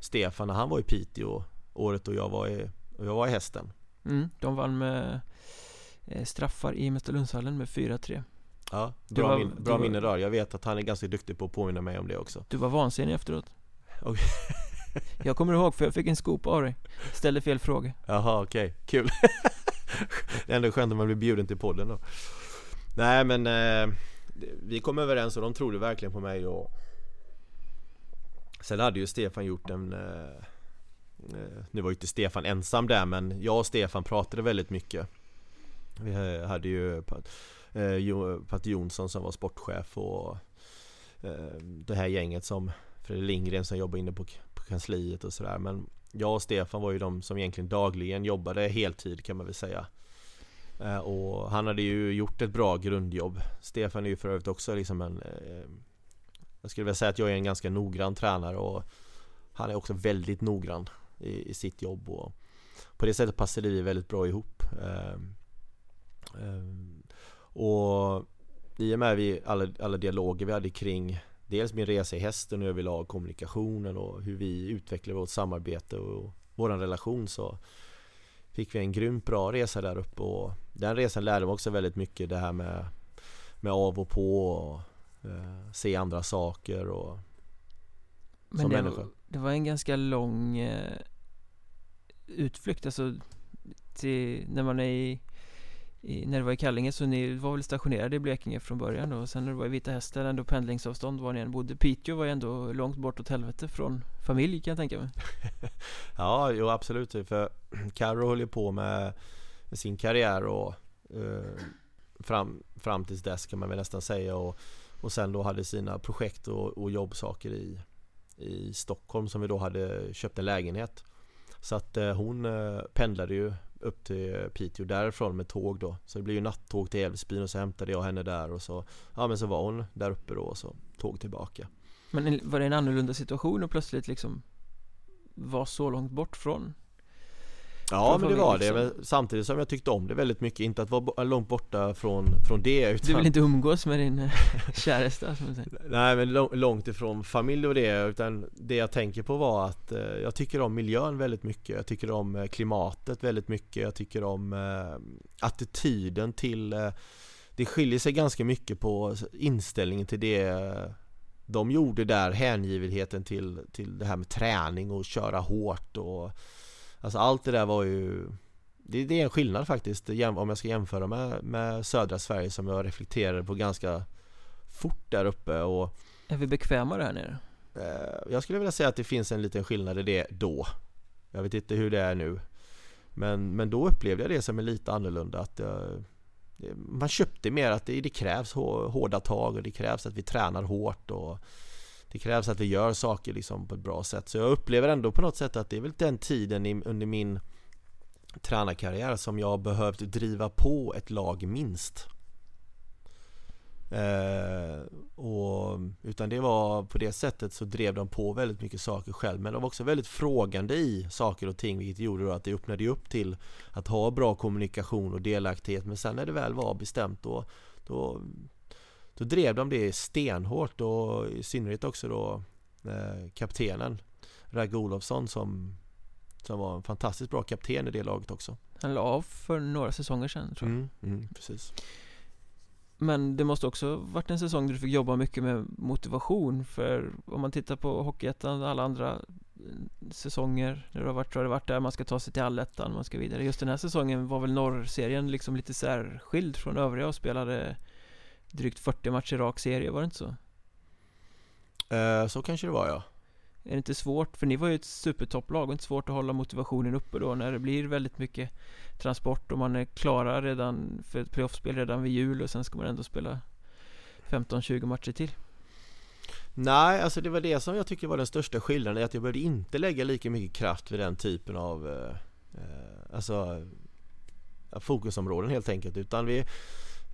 Stefan när han var i Piteå året då jag var i, och jag var i hästen. Mm, de vann med eh, straffar i Mästarlundshallen med 4-3 Ja, bra, var- min, bra minne där. Jag vet att han är ganska duktig på att påminna mig om det också. Du var vansinnig efteråt Okej. Jag kommer ihåg för jag fick en scoop av dig Ställde fel fråga Jaha okej, kul Det är ändå skönt om man blir bjuden till podden då Nej men eh, Vi kom överens och de trodde verkligen på mig och Sen hade ju Stefan gjort en eh, eh Nu var ju inte Stefan ensam där men jag och Stefan pratade väldigt mycket. Vi hade ju Pat, eh, Pat Jonsson som var sportchef och eh, Det här gänget som Fredrik Lindgren som jobbar inne på, på kansliet och sådär men jag och Stefan var ju de som egentligen dagligen jobbade heltid kan man väl säga. Eh, och han hade ju gjort ett bra grundjobb. Stefan är ju för övrigt också liksom en eh, Jag skulle vilja säga att jag är en ganska noggrann tränare och Han är också väldigt noggrann i, i sitt jobb och På det sättet passade vi väldigt bra ihop. Eh, och i och med vi, alla, alla dialoger vi hade kring Dels min resa i hästen och överlag kommunikationen och hur vi utvecklar vårt samarbete och vår relation så Fick vi en grymt bra resa där uppe och Den resan lärde mig också väldigt mycket det här med Med av och på och eh, Se andra saker och Men Som det, människa. det var en ganska lång eh, utflykt alltså till, när man är i, i, när det var i Kallinge så ni var väl stationerade i Blekinge från början då. Och sen när det var i Vita Hästen ändå pendlingsavstånd var ni än bodde Piteå var ju ändå långt bort åt helvete från familj kan jag tänka mig. Ja, jo absolut. För Carro höll ju på med sin karriär och eh, fram, fram tills dess kan man väl nästan säga. Och, och sen då hade sina projekt och, och jobbsaker i, i Stockholm som vi då hade köpt en lägenhet. Så att eh, hon eh, pendlade ju upp till Piteå därifrån med tåg då. Så det blev ju nattåg till Älvsbyn och så hämtade jag henne där och så Ja men så var hon där uppe då och så tåg tillbaka. Men var det en annorlunda situation och plötsligt liksom var så långt bort från Ja men det var det, men samtidigt som jag tyckte om det väldigt mycket, inte att vara långt borta från, från det utan Du vill inte umgås med din eh, käresta som säger. Nej men lång- långt ifrån familj och det, utan det jag tänker på var att eh, jag tycker om miljön väldigt mycket. Jag tycker om eh, klimatet väldigt mycket, jag tycker om attityden till Det skiljer sig ganska mycket på inställningen till det de gjorde där, hängivenheten till, till det här med träning och köra hårt och Alltså allt det där var ju Det, det är en skillnad faktiskt om jag ska jämföra med, med södra Sverige som jag reflekterade på ganska fort där uppe och Är vi bekvämare här nere? eh, Jag skulle vilja säga att det finns en liten skillnad i det då Jag vet inte hur det är nu Men, men då upplevde jag det som en lite annorlunda att jag, det- Man köpte mer att det, det krävs hå- hårda tag och det krävs att vi tränar hårt och det krävs att vi gör saker liksom på ett bra sätt. Så jag upplever ändå på något sätt att det är väl den tiden under min tränarkarriär som jag har behövt driva på ett lag minst. Eh, och, utan det var på det sättet så drev de på väldigt mycket saker själv. Men de var också väldigt frågande i saker och ting Vilket gjorde då att det öppnade upp till Att ha bra kommunikation och delaktighet. Men sen när det väl var bestämt då Då, då drev de det stenhårt och i synnerhet också då eh, Kaptenen Ragge Olofsson som Som var en fantastiskt bra kapten i det laget också. Han la av för några säsonger sedan tror jag. Mm, mm, Precis. Men det måste också varit en säsong där du fick jobba mycket med motivation För om man tittar på Hockeyettan och alla andra eh, säsonger När du har varit, så har det varit där man ska ta sig till allettan, man ska vidare. Just den här säsongen var väl norrserien liksom lite särskild från övriga och spelade Drygt 40 matcher rak serie, var det inte så? eh, Så kanske det var ja Är det inte svårt, för ni var ju ett supertopplag och inte svårt att hålla motivationen uppe då när det blir väldigt mycket transport och man är klara redan för ett playoffspel redan vid jul och sen ska man ändå spela 15-20 matcher till? Nej, alltså det var det som jag tycker var den största skillnaden, att jag behövde inte lägga lika mycket kraft vid den typen av eh, eh Alltså Fokusområden helt enkelt, utan vi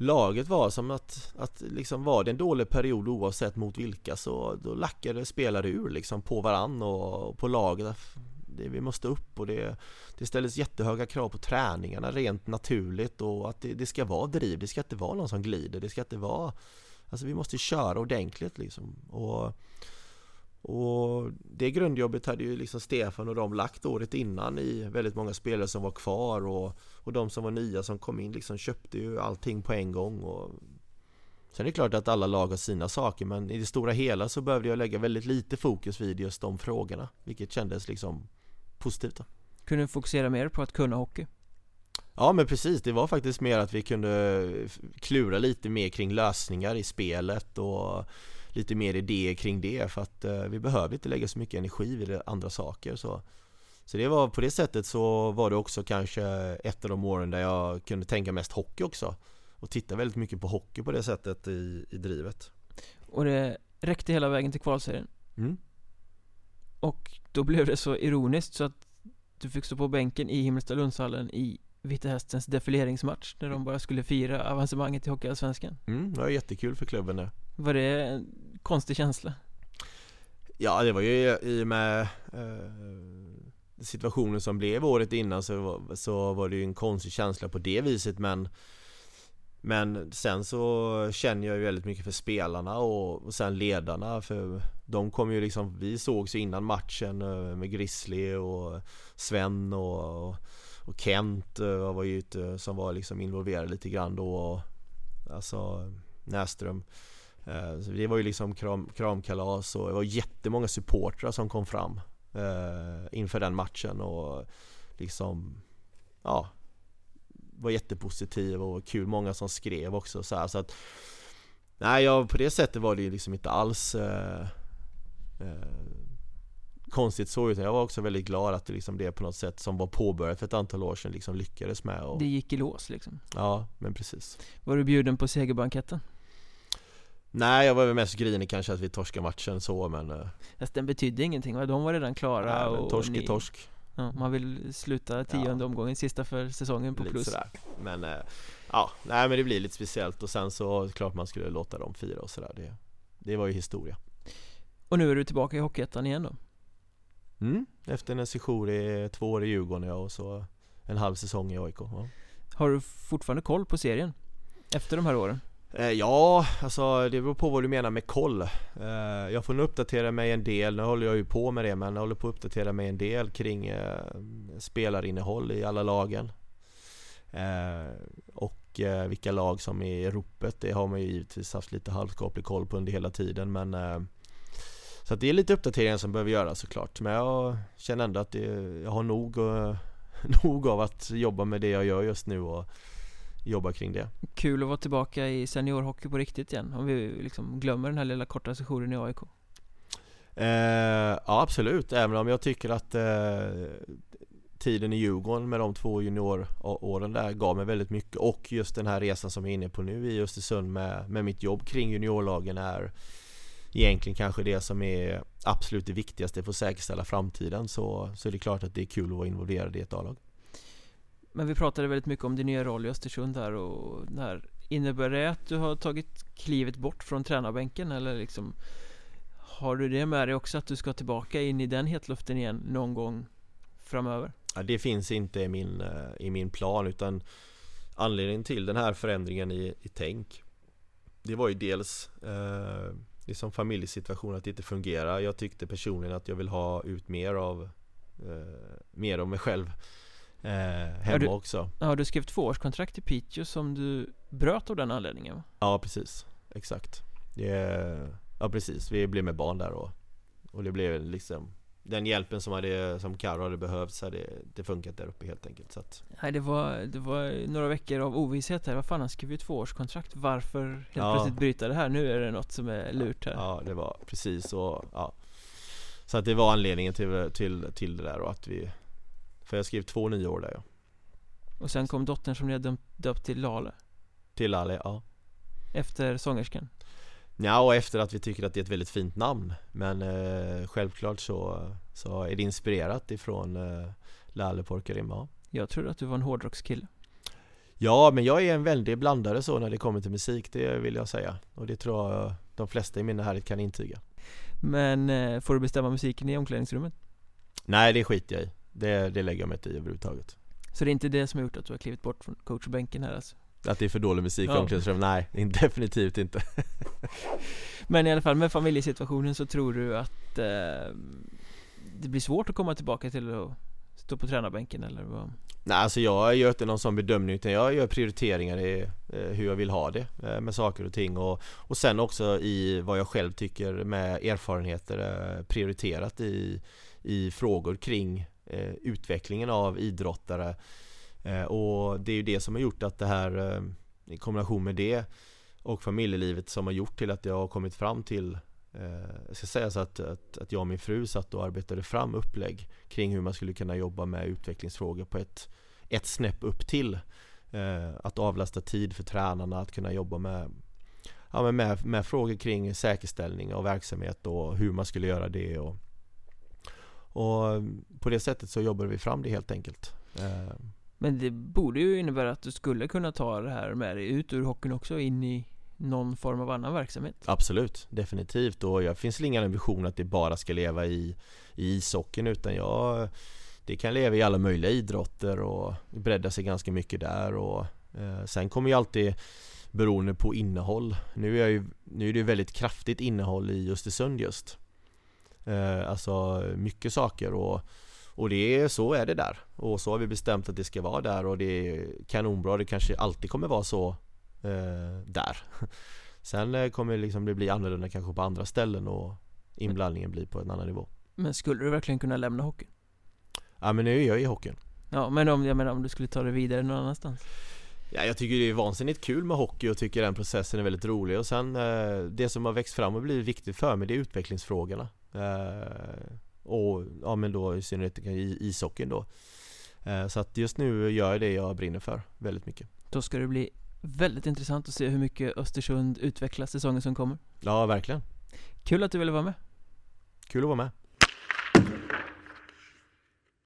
Laget var som att, att liksom var det en dålig period oavsett mot vilka så då lackade spelare ur liksom på varann och, och på laget. Det, Vi måste upp och det, det ställdes jättehöga krav på träningarna rent naturligt och att det, det ska vara driv, det ska inte vara någon som glider, det ska inte vara Alltså vi måste köra ordentligt liksom. Och, och det grundjobbet hade ju liksom Stefan och de lagt året innan i väldigt många spelare som var kvar och, och de som var nya som kom in liksom köpte ju allting på en gång och Sen är det klart att alla lag har sina saker men i det stora hela så behövde jag lägga väldigt lite fokus vid just de frågorna Vilket kändes liksom positivt då. Kunde du fokusera mer på att kunna hockey? Ja men precis, det var faktiskt mer att vi kunde klura lite mer kring lösningar i spelet och lite mer idéer kring det för att eh, vi behöver inte lägga så mycket energi vid andra saker så. Så det var på det sättet så var det också kanske ett av de åren där jag kunde tänka mest hockey också. Och titta väldigt mycket på hockey på det sättet i, i drivet. Och det räckte hela vägen till kvalserien? mm. Och då blev det så ironiskt så att du fick stå på bänken i Himmelstalundshallen i Vita Hästens defileringsmatch när de bara skulle fira avancemanget i Hockeyallsvenskan. Mm, det var jättekul för klubben det var det en konstig känsla? Ja, det var ju i och med eh, situationen som blev året innan så var, så var det ju en konstig känsla på det viset men men sen så känner jag ju väldigt mycket för spelarna och, och sen ledarna för de kom ju liksom, vi sågs ju innan matchen eh, med Grizzly och Sven och, och och Kent eh, var ju ute som var liksom involverad lite grann då och, Alltså Näström så Det var ju liksom kram, kramkalas och det var jättemånga supportrar som kom fram eh, Inför den matchen och liksom Ja Var jättepositiv och kul, många som skrev också så här, så att Nej, ja, på det sättet var det ju liksom inte alls eh, eh, konstigt så utan jag var också väldigt glad att det liksom det på något sätt som var påbörjat för ett antal år sedan liksom lyckades med och... Det gick i lås liksom? Ja, men precis Var du bjuden på segerbanketten? Nej, jag var väl mest grinig kanske att vi torskade matchen så men eh, Fast den betydde ingenting va? De var redan klara nej, och Torsk är torsk ja, Man vill sluta tionde ja. omgången, sista för säsongen på lite plus sådär. Men eh, ja, nej men det blir lite speciellt och sen så klart man skulle låta dem fira och sådär det, det var ju historia Och nu är du tillbaka i Hockeyettan igen då? Mm, efter en sejour i två år i Djurgården ja, och så en halv säsong i AIK ja. Har du fortfarande koll på serien? Efter de här åren? Eh, ja, alltså det beror på vad du menar med koll. Eh, jag får nog uppdatera mig en del, nu håller jag ju på med det men jag håller på att uppdatera mig en del kring eh, spelarinnehåll i alla lagen. Och vilka lag som är i ropet, det har man ju givetvis haft lite halvskaplig koll på under hela tiden men Så att det är lite uppdateringar som behöver göras såklart. Men jag känner ändå att det, jag har nog, nog av att jobba med det jag gör just nu och jobba kring det. Kul att vara tillbaka i seniorhockey på riktigt igen Om vi liksom glömmer den här lilla korta sessionen i AIK eh, Ja absolut, även om jag tycker att eh, Tiden i Djurgården med de två junioråren där gav mig väldigt mycket. Och just den här resan som jag är inne på nu i Östersund med, med mitt jobb kring juniorlagen är egentligen kanske det som är absolut det viktigaste för att säkerställa framtiden. Så, så är det klart att det är kul att vara involverad i ett A-lag. Men vi pratade väldigt mycket om din nya roll i Östersund här och där Innebär det att du har tagit klivet bort från tränarbänken? Eller liksom Har du det med dig också att du ska tillbaka in i den hetluften igen någon gång framöver? Ja, det finns inte i min, eh, i min plan utan Anledningen till den här förändringen i, i tänk Det var ju dels eh, liksom familjesituation att det inte fungerar. Jag tyckte personligen att jag vill ha ut mer av eh, Mer av mig själv eh, Hemma du, också. Ja du skrev tvåårskontrakt i Piteå som du bröt av den anledningen? Ja precis, exakt. Det, Ja precis, vi blev med barn där och Och det blev liksom den hjälpen som, hade, som Karo hade behövt så hade det funkat där uppe helt enkelt så att... Nej det var, det var några veckor av ovisshet här, vad fan han skrev ju tvåårskontrakt. Varför helt ja. plötsligt bryta det här? Nu är det något som är lurt här. Ja det var precis. Och ja. Så att det var anledningen till, till, till det där och att vi För jag skrev två nya år där ja. Och sen kom dottern som ni hade döpt till Lale. Till Lale, ja. Efter sångerskan? Ja, och efter att vi tycker att det är ett väldigt fint namn. Men eh, självklart så, så är det inspirerat ifrån eh, Lalle Porkarimma Jag trodde att du var en hårdrockskille. Ja, men jag är en väldig blandare så när det kommer till musik, det vill jag säga. Och det tror jag de flesta i min närhet kan intyga. Men eh, får du bestämma musiken i omklädningsrummet? Nej, det skiter jag i Det, det lägger jag mig inte i överhuvudtaget Så det är inte det som har gjort att du har klivit bort från coachbänken här alltså? Att det är för dålig musik i Ja. omklädningsrummet? Nej, definitivt inte Men i alla fall med familjesituationen så tror du att eh, det blir svårt att komma tillbaka till att stå på tränarbänken eller vad? Nej alltså jag gör inte någon sån bedömning utan jag gör prioriteringar i eh, hur jag vill ha det eh, med saker och ting och, och sen också i vad jag själv tycker med erfarenheter eh, prioriterat i, i frågor kring eh, utvecklingen av idrottare. Eh, och det är ju det som har gjort att det här eh, i kombination med det och familjelivet som har gjort till att jag har kommit fram till eh, Jag ska säga så att, att, att jag och min fru satt och arbetade fram upplägg kring hur man skulle kunna jobba med utvecklingsfrågor på ett, ett snäpp upp till. Eh, att avlasta tid för tränarna, att kunna jobba med Ja med, med frågor kring säkerställning av verksamhet och hur man skulle göra det och och på det sättet så jobbade vi fram det helt enkelt. Eh, Men det borde ju innebära att du skulle kunna ta det här med dig ut ur hockeyn också in i någon form av annan verksamhet? Absolut, definitivt. Och jag finns ingen ambition att det bara ska leva i, i ishockeyn utan jag Det kan leva i alla möjliga idrotter och bredda sig ganska mycket där. Och eh, Sen kommer ju alltid Beroende på innehåll. Nu är, jag ju, nu är det ju väldigt kraftigt innehåll i Östersund just Alltså mycket saker och och det är, så är det där. Och så har vi bestämt att det ska vara där och det är kanonbra, det kanske alltid kommer vara så eh, där. Sen eh, kommer liksom det bli annorlunda kanske på andra ställen och inblandningen blir på en annan nivå. Men skulle du verkligen kunna lämna hockeyn? Ja men nu är jag i hockeyn. Ja men om, jag menar om du skulle ta det vidare någon annanstans? Ja, jag tycker det är vansinnigt kul med hockey och tycker den processen är väldigt rolig. Och sen eh, det som har växt fram och blivit viktigt för mig det är utvecklingsfrågorna. eh, Och ja men då i synnerhet i ishockeyn då. Eh, Så att just nu gör jag det jag brinner för väldigt mycket. Då ska det bli väldigt intressant att se hur mycket Östersund utvecklas säsongen som kommer. Ja verkligen. Kul att du ville vara med. Kul att vara med